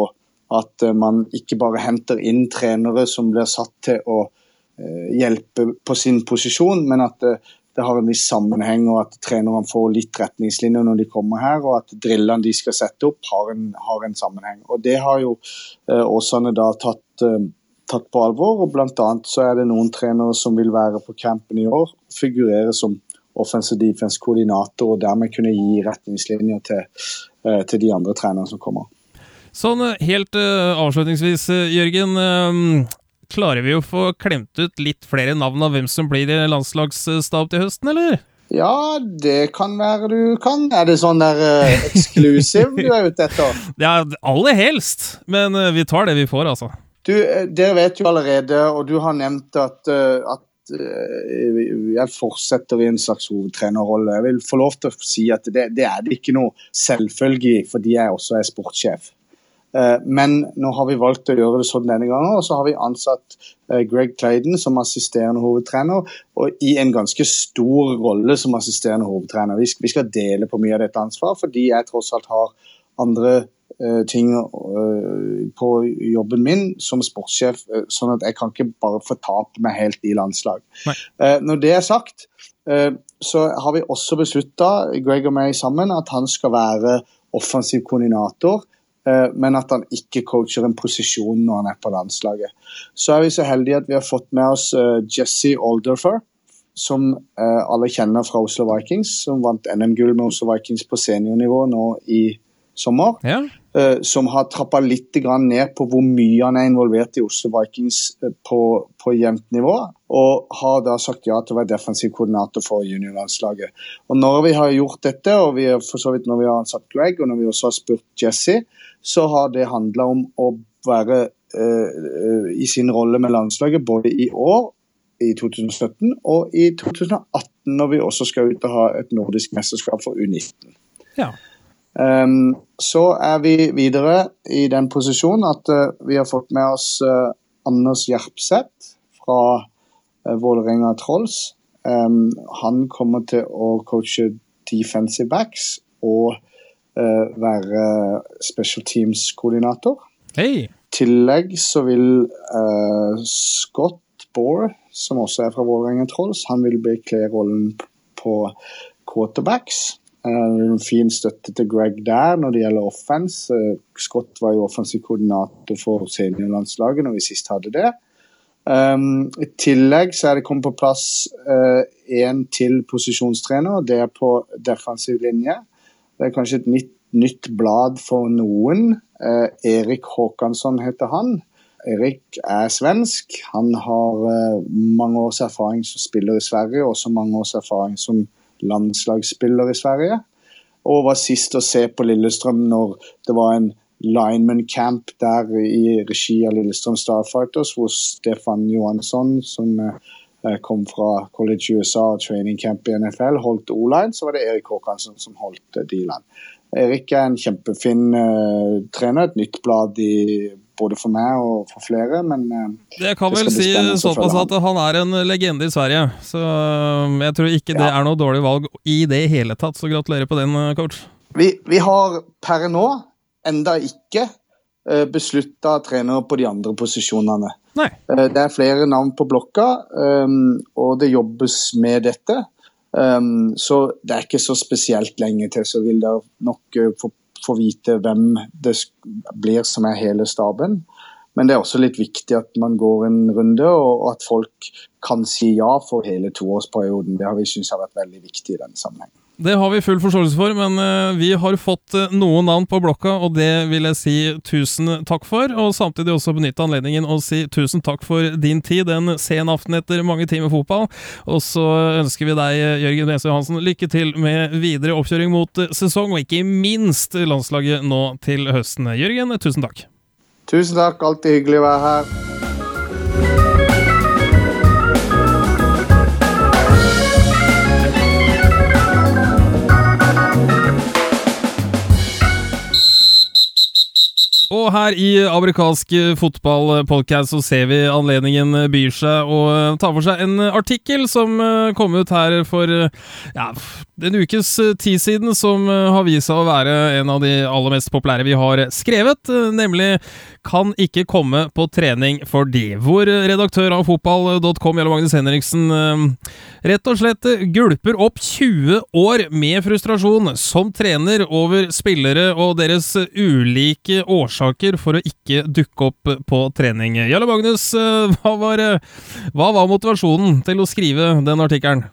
at eh, man ikke bare henter inn trenere som blir satt til å eh, hjelpe på sin posisjon, men at det, har en viss sammenheng, og at trenerne får litt retningslinjer når de kommer her, og at drillene de skal sette opp, har en, har en sammenheng. Og Det har jo Åsane da tatt, tatt, på alvor. og annet så er det noen trenere som vil være på campen i år, figurere som offensive defense-koordinator, og dermed kunne gi retningslinjer til, eh, til de andre trenerne som kommer. Sånn eh, helt uh, avslutningsvis, Jørgen. Klarer vi å få klemt ut litt flere navn av hvem som blir i landslagsstab til høsten, eller? Ja, det kan være du kan. Er det sånn der uh, eksklusiv du er ute etter? (laughs) Ja, aller helst. Men uh, vi tar det vi får, altså. Du, Dere vet jo allerede, og du har nevnt at, uh, at Eh, jeg fortsetter i en slags hovedtrenerrolle. Jeg vil få lov til å si at det, det er det ikke noe selvfølge i, fordi jeg også er sportssjef. Eh, men nå har vi valgt å gjøre det sånn denne gangen, og så har vi ansatt eh, Greg Clayden som assisterende hovedtrener, og i en ganske stor rolle som assisterende hovedtrener. Vi skal dele på mye av dette ansvaret, fordi jeg tross alt har andre ting eh, på jobben min som sportssjef, eh, sånn at jeg kan ikke bare fortape meg helt i landslag. Nei. Når det er sagt, så har vi også beslutta, Greg og meg sammen, at han skal være offensiv koordinator. Men at han ikke coacher en posisjon når han er på landslaget. Så er vi så heldige at vi har fått med oss Jesse Alderfer som eh, alle kjenner fra Oslo Vikings, som vant NM-gull med Oslo Vikings på seniornivå nå i sommer. Ja. Eh, som har trappa litt ned på hvor mye han er involvert i Oslo Vikings eh, på, på jevnt nivå. Og har da sagt ja til å være defensiv koordinator for juniorlandslaget. Og når vi har gjort dette, og vi for så vidt når vi har ansatt Greg, og når vi også har spurt Jesse, så har det handla om å være uh, i sin rolle med landslaget både i år, i 2017, og i 2018, når vi også skal ut og ha et nordisk mesterskap for U19. ja. Um, så er vi videre i den posisjonen at uh, vi har fått med oss uh, Anders Jerpseth fra uh, Vålerenga Trolls. Um, han kommer til å coache defensive backs og være special teams-koordinator. Hei! I tillegg så vil Scott Bohr, som også er fra Vålerenga Trolls, han vil bekle rollen på quarterbacks. Eh, en fin støtte til Greg der når det gjelder offense. Uh, Scott var jo offensiv koordinator for seniorlandslaget når vi sist hadde det. Um, I tillegg så er det kommet på plass én til posisjonstrener, det er på defensiv linje. Det er kanskje et nytt, nytt blad for noen. Eh, Erik Håkansson heter han. Erik er svensk. Han har eh, mange års erfaring som spiller i Sverige, og også mange års erfaring som landslagsspiller i Sverige. Og var sist å se på Lillestrøm når det var en lineman camp der i regi av Lillestrøm Starfighters, hvor Stefan Johansson, som eh, kom fra College USA og training camp i NFL, holdt O-line, så var det Erik Håkansson som holdt D-line. Erik er en kjempefin uh, trener, et nytt blad i, både for meg og for flere, men Jeg kan Det vel si såpass at han er en legende i Sverige. Så um, jeg tror ikke det Ja. er noe dårlig valg i det hele tatt, så gratulerer på den, uh, coach. vi, vi har per nå enda ikke uh, beslutta trenere på de andre posisjonene. Nei. Eh, Det er flere navn på blokka, um, og det jobbes med dette. Um, så det er ikke så spesielt lenge til, så vil dere nok eh, få, få vite hvem det blir som er hele staben. Men det er også litt viktig at man går en runde, og at folk kan si ja for hele toårsperioden. Det har vi syntes har vært veldig viktig i denne sammenhengen. Det har vi full forståelse for, men uh, vi har fått uh, noen navn på blokka, og det vil jeg si tusen takk for. Og samtidig også benytte anledningen å si tusen takk for din tid en sen aften etter mange timer fotball. Og så ønsker vi deg, uh, Jørgen Wese Johansen, lykke til med videre oppkjøring mot sesong, og ikke minst landslaget nå til høsten. Jørgen, tusen takk. Tusen takk, alltid hyggelig å være her. Og her i amerikansk fotballpodcast så ser vi anledningen byr seg å eh, ta for seg en artikkel som eh, kom ut her for eh, ja, en ukes tid siden, som har vist seg å være en av de aller mest populære vi har skrevet, nemlig 'Kan ikke komme på trening for det. hvor redaktør av fotball.com, Jarle Magnus Henriksen, eh, rett og slett gulper opp 20 år med frustrasjon som trener over spillere og deres ulike årsaker for å ikke dukke opp på trening. Jarle Magnus, eh, hva var, eh, hva var motivasjonen til å skrive den artikkelen?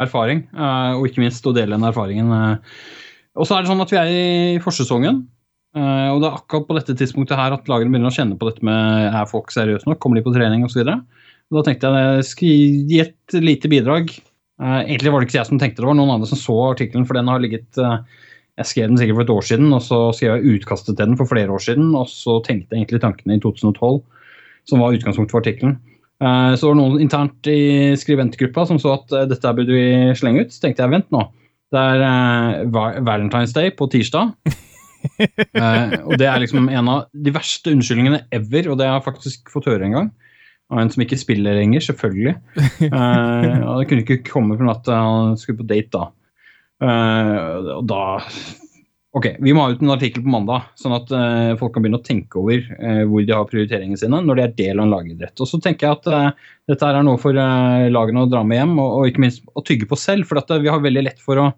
erfaring, og ikke minst å dele den erfaringen. Og så er det sånn at vi er i forsesongen, eh, og det er akkurat på dette tidspunktet her at lagene begynner å kjenne på dette med er folk seriøse nok, kommer de på trening osv. Da tenkte jeg jeg gi et lite bidrag. Uh, Egentlig var det ikke jeg som tenkte det, var noen andre som så artikkelen, for den har ligget uh, Jeg skrev den sikkert for et år siden, og så skrev jeg utkastet til den for flere år siden, og så tenkte jeg egentlig tankene i 2012, som var utgangspunktet for artikkelen. Eh, Så var det noen internt i skribentgruppa som så at eh, dette burde vi slenge ut. Så tenkte jeg vent nå. Det er eh, Valentine's Day på tirsdag. (laughs) Eh, og det er liksom en av de verste unnskyldningene ever, og det har jeg faktisk fått høre en gang. Av en som ikke spiller lenger, selvfølgelig. Eh, og det kunne ikke komme fra at han skulle på date da. Eh, og da Ok, vi må ha ut en artikkel på mandag, sånn at uh, folk kan begynne å tenke over uh, hvor de har prioriteringene sine når de er del av en lagidrett. Og så tenker jeg at uh, dette er noe for lagene å dra med hjem, og, og ikke minst å tygge på selv. For vi har veldig lett for å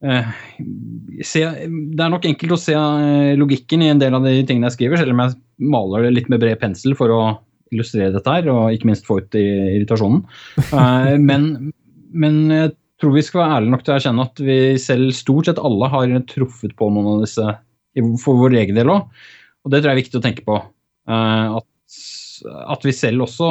se Det er nok enkelt å se eh, logikken i en del av de tingene jeg skriver, selv om jeg maler det litt med bred pensel for å illustrere dette her, og ikke minst få ut irritasjonen. (laughs) Eh, men, men jeg tror vi skal være ærlige nok til å erkjenne at vi selv stort sett alle har truffet på noen av disse for vår egen del òg. Og det tror jeg er viktig å tenke på. Eh, at, at vi selv også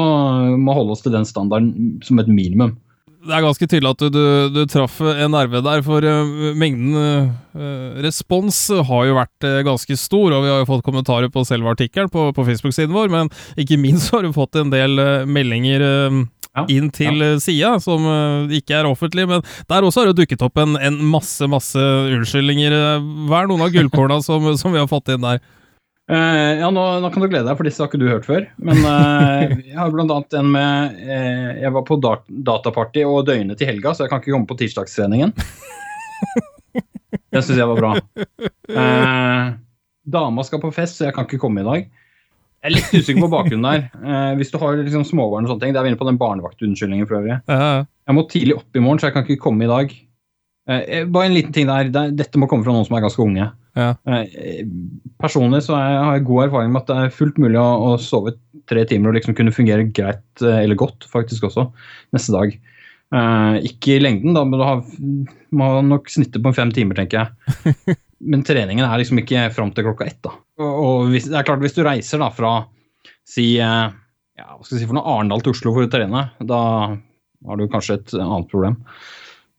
må holde oss til den standarden som et minimum det er ganske tydelig at du, du, du traff en nerve der, for uh, mengden uh, respons har jo vært uh, ganske stor. Og vi har jo fått kommentarer på selve artikkelen på, på Facebook-siden vår, men ikke minst har du fått en del meldinger ja, inn til ja. sida, som ikke er offentlige. Men der også har det dukket opp en, en masse, masse unnskyldninger. Hva er noen av gullkorna som, som vi har fått inn der? Uh, ja, nå, nå, kan du glede deg, for disse har ikke du hørt før. Men (laughs) uh, jeg har bl.a. en med uh, Jeg var på dat dataparty og døgnet til helga, så jeg kan ikke komme på tirsdagstreningen. Den syns jeg var bra. dama skal på fest, så jeg kan ikke komme i dag. Jeg er litt usikker på bakgrunnen der. hvis du har liksom småbarn og sånne ting, det er vi inne på den barnevaktunnskyldningen for øvrig. Jeg må tidlig opp i morgen, så jeg kan ikke komme i dag. Bare en liten ting der. Dette må komme fra noen som er ganske unge. Ja. Eh, personlig så jeg, har jeg god erfaring med at det er fullt mulig å, sove tre timer og liksom kunne fungere greit, eh, eller godt faktisk også, neste dag. Ikke i lengden, da, men du har, må nok snitte på fem timer, tenker jeg. (laughs) Men treningen er liksom ikke fram til klokka ett. da. Og, hvis, det er klart, hvis du reiser da fra si, ja, hva skal jeg si for noe, Arendal til Oslo for å trene, da har du kanskje et annet problem.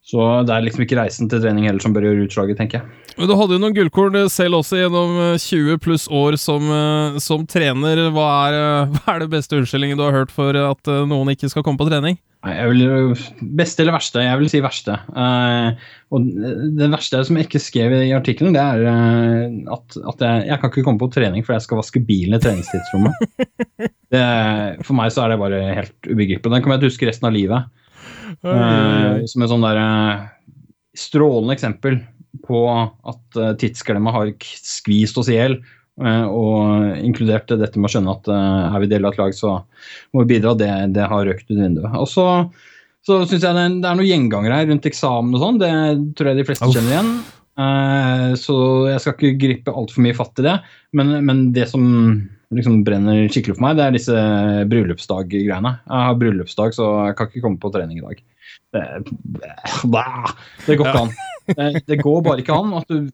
Så det er liksom ikke reisen til trening heller som bør gjøre utslaget, tenker jeg. Men Du hadde jo noen gullkorn selv også gjennom 20 eh, pluss år som, eh, som trener. Hva er, eh, (laughs) hva er, det beste unnskyldningen du har hørt for at noen ikke skal komme på trening? Nei, jeg vil, Beste eller verste? Jeg vil si verste. Uh, og Det verste som jeg ikke skrev i artikkelen, det er at, at jeg, jeg, kan ikke komme på trening for jeg skal vaske bilen i treningstidsrommet. (laughs) det, for meg så er det bare helt ubegripelig. Den kommer jeg til å huske resten av livet. Uh, som et sånn der uh, strålende eksempel på at uh, tidsklemma har skvist oss i hjel. og inkludert dette med å skjønne at er vi del av et lag, så må vi bidra. Det, det har røkt ut vinduet. Og så, så syns jeg det er, det er noen gjengangere her rundt eksamen og sånn. Det tror jeg de fleste kjenner igjen. Så jeg skal ikke gripe altfor mye fatt i det. Men, men det som liksom brenner skikkelig for meg, det er disse bryllupsdag-greiene. Jeg har bryllupsdag, så jeg kan ikke komme på trening i dag. Det, det går ikke an. Det, det, går bare ikke an at du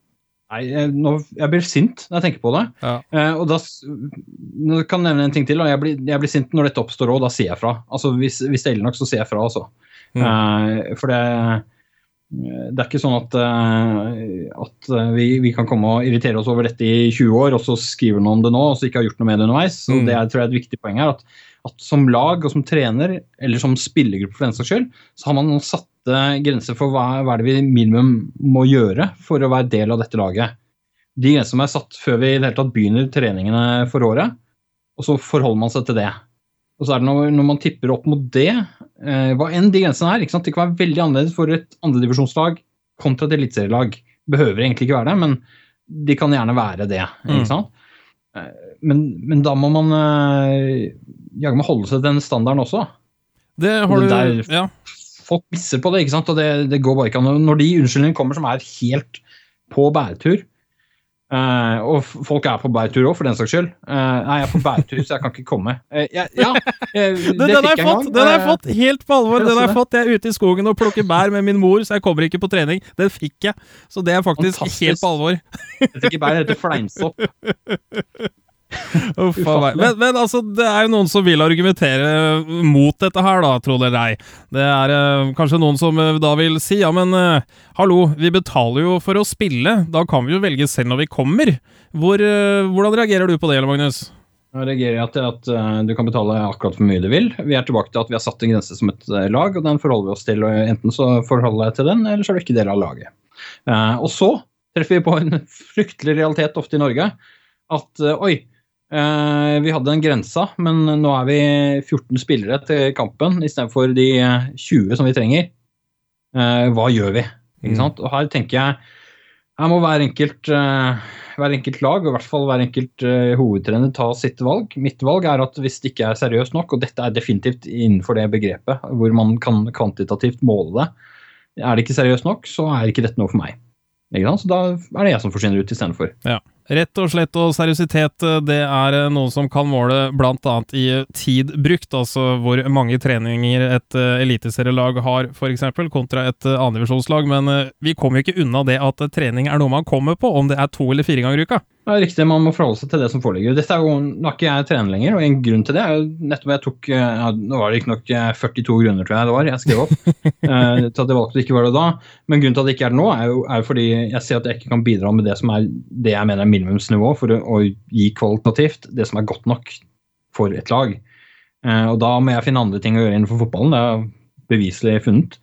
Nei, jeg, nå, jeg blir sint når jeg tenker på det. Ja. Eh, og da nå kan jeg nevne en ting til. jeg blir, jeg blir sint når dette oppstår òg. Da sier jeg fra. Altså, hvis, hvis det gjelder nok, så sier jeg fra. Altså. Mm. Eh, for det det er ikke sånn at, eh, at vi, vi, kan komme og irritere oss over dette i 20 år, og så skriver noen om det nå, og så ikke har gjort noe med det underveis. Så mm. Det er, tror jeg er et viktig poeng her. At, at, som lag og som trener, eller som spillergruppe for den saks skyld, så har man satte grenser for hva, hva er det vi minimum må gjøre for å være del av dette laget. De grensene er satt før vi i det hele tatt begynner treningene for året, og så forholder man seg til det. Og så er det når, når man tipper opp mot det, eh, hva enn de grensene er ikke sant? Det kan være veldig annerledes for et andredivisjonslag kontra et eliteserielag. Behøver egentlig ikke være det, men de kan gjerne være det. mm. sant? Mm. Men, men, da må man eh, jaggu meg holde seg til den standarden også. Det har du, der, ja. Folk misser på det, ikke sant? og det, det går bare ikke an. Når de unnskyldningene kommer som er helt på bæretur, Uh, og folk er på bærtur òg, for den saks skyld. Uh, nei, jeg er på bærtur, så jeg kan ikke komme. Uh, ja, ja (laughs) det, den, har jeg fått! Den har jeg fått helt på alvor! Den har jeg fått. Jeg er ute i skogen og plukker bær med min mor, så jeg kommer ikke på trening. Den fikk jeg, så det er faktisk Fantastisk. helt på alvor. Dette ikke bær, det heter fleinsopp. (laughs) (laughs) Uff. Men, men, altså, det er jo noen som vil argumentere mot dette her, da, tro det eller ei. Det er eh, kanskje noen som eh, da vil si ja, men eh, hallo, vi betaler jo for å spille, da kan vi jo velge selv når vi kommer. Hvor, hvordan reagerer du på det, Magnus? Jeg reagerer til at du kan betale akkurat hvor mye du vil. Vi er tilbake til at vi har satt en grense som et lag, og den forholder vi oss til. og Enten så forholder jeg til den, eller så er du ikke del av laget. og så treffer vi på en fryktelig realitet ofte i Norge. At oi, Uh, vi hadde en grense, men nå er vi 14 spillere til kampen istedenfor de 20 som vi trenger. Uh, hva gjør vi? Ikke mm. sant? Og her tenker jeg her må hver enkelt, hver enkelt lag og i hvert fall hver enkelt hovedtrener ta sitt valg. Mitt valg er at hvis det ikke er seriøst nok, og dette er definitivt innenfor det begrepet hvor man kan kvantitativt måle det, er det ikke seriøst nok, så er ikke dette noe for meg. Så da er det jeg som forsvinner ut istedenfor. Ja. Rett og slett og seriøsitet, det er noe som kan måle annet i tid brukt, altså hvor mange treninger et eliteserielag har, eksempel, kontra et andredivisjonslag, men vi kommer jo ikke unna det at trening er noe man kommer på, om det er to eller fire ganger i uka. Ja, riktig, man må forholde seg til det som foreligger. Dette er jo, Nå er ikke jeg trener lenger, og en grunn til det er jo nettopp jeg tok ja, Nå var det ikke nok 42 grunner, tror jeg det var, jeg skrev opp, (laughs) eh, til at jeg valgte å ikke være det da. Men grunnen til at det ikke er det nå, er jo, er jo fordi jeg ser at jeg ikke kan bidra med det som er det jeg mener er minimumsnivå for å, å gi kvalitativt det som er godt nok for et lag. Eh, og da må jeg finne andre ting å gjøre innenfor fotballen. Det er beviselig funnet.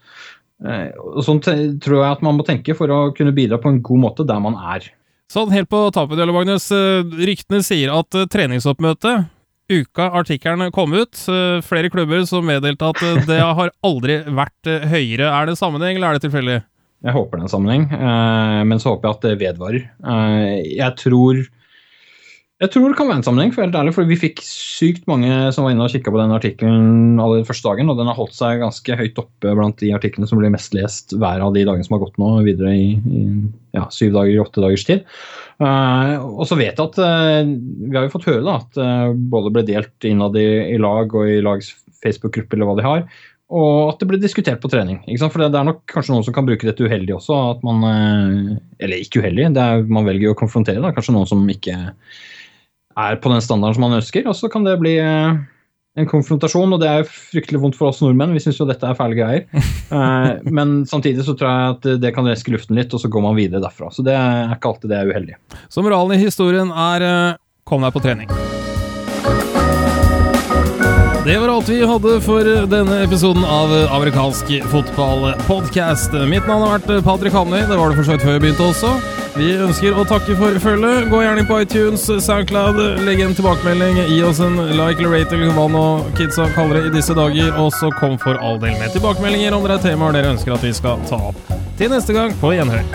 Eh, og Sånn tror jeg at man må tenke for å kunne bidra på en god måte der man er. Sånn helt på tappet, Magnus. Eh, ryktene sier at eh, treningsoppmøte Uka artikkelen kom ut, eh, flere klubber som meddelte at det har aldri vært høyere. Er det sammenheng, eller er det tilfeldig? Jeg håper det er en sammenheng, men så håper jeg at det vedvarer. Jeg tror jeg tror det kan være en sammenheng, for helt ærlig, for vi fikk sykt mange som var inne og kikka på den artikkelen aller første dagen, og den har holdt seg ganske høyt oppe blant de artiklene som blir mest lest hver av de dagene som har gått nå, videre i, i ja, syv dager, åtte dagers tid. Uh, og så vet jeg at uh, Vi har jo fått høre da, at uh, både ble delt innad i, i, lag og i lags Facebook-gruppe eller hva de har, og at det ble diskutert på trening. For det, er nok kanskje noen som kan bruke dette uheldig også. at man, Eller ikke uheldig, det er, man velger å konfrontere. Da. Kanskje noen som ikke er på den standarden som man ønsker. Og så kan det bli eh, en konfrontasjon, og det er fryktelig vondt for oss nordmenn. Vi syns jo dette er fæle greier. (laughs) Eh, men samtidig så tror jeg at det kan reske luften litt, og så går man videre derfra. Så det er ikke alltid det er uheldig. Så moralen i historien er eh, kom deg på trening. Det var alt vi hadde for denne episoden av amerikansk fotballpodkast. Mitt navn har vært Patrick Hamnøy. Det var det for så vidt før jeg begynte også. Vi ønsker å takke for følget. Gå gjerne på iTunes, Soundcloud, legg en tilbakemelding, gi oss en like eller rate eller hva nå kidsa kaller det i disse dager, og så kom for all del med tilbakemeldinger om det er temaer dere ønsker at vi skal ta opp. Til neste gang, på gjenhør.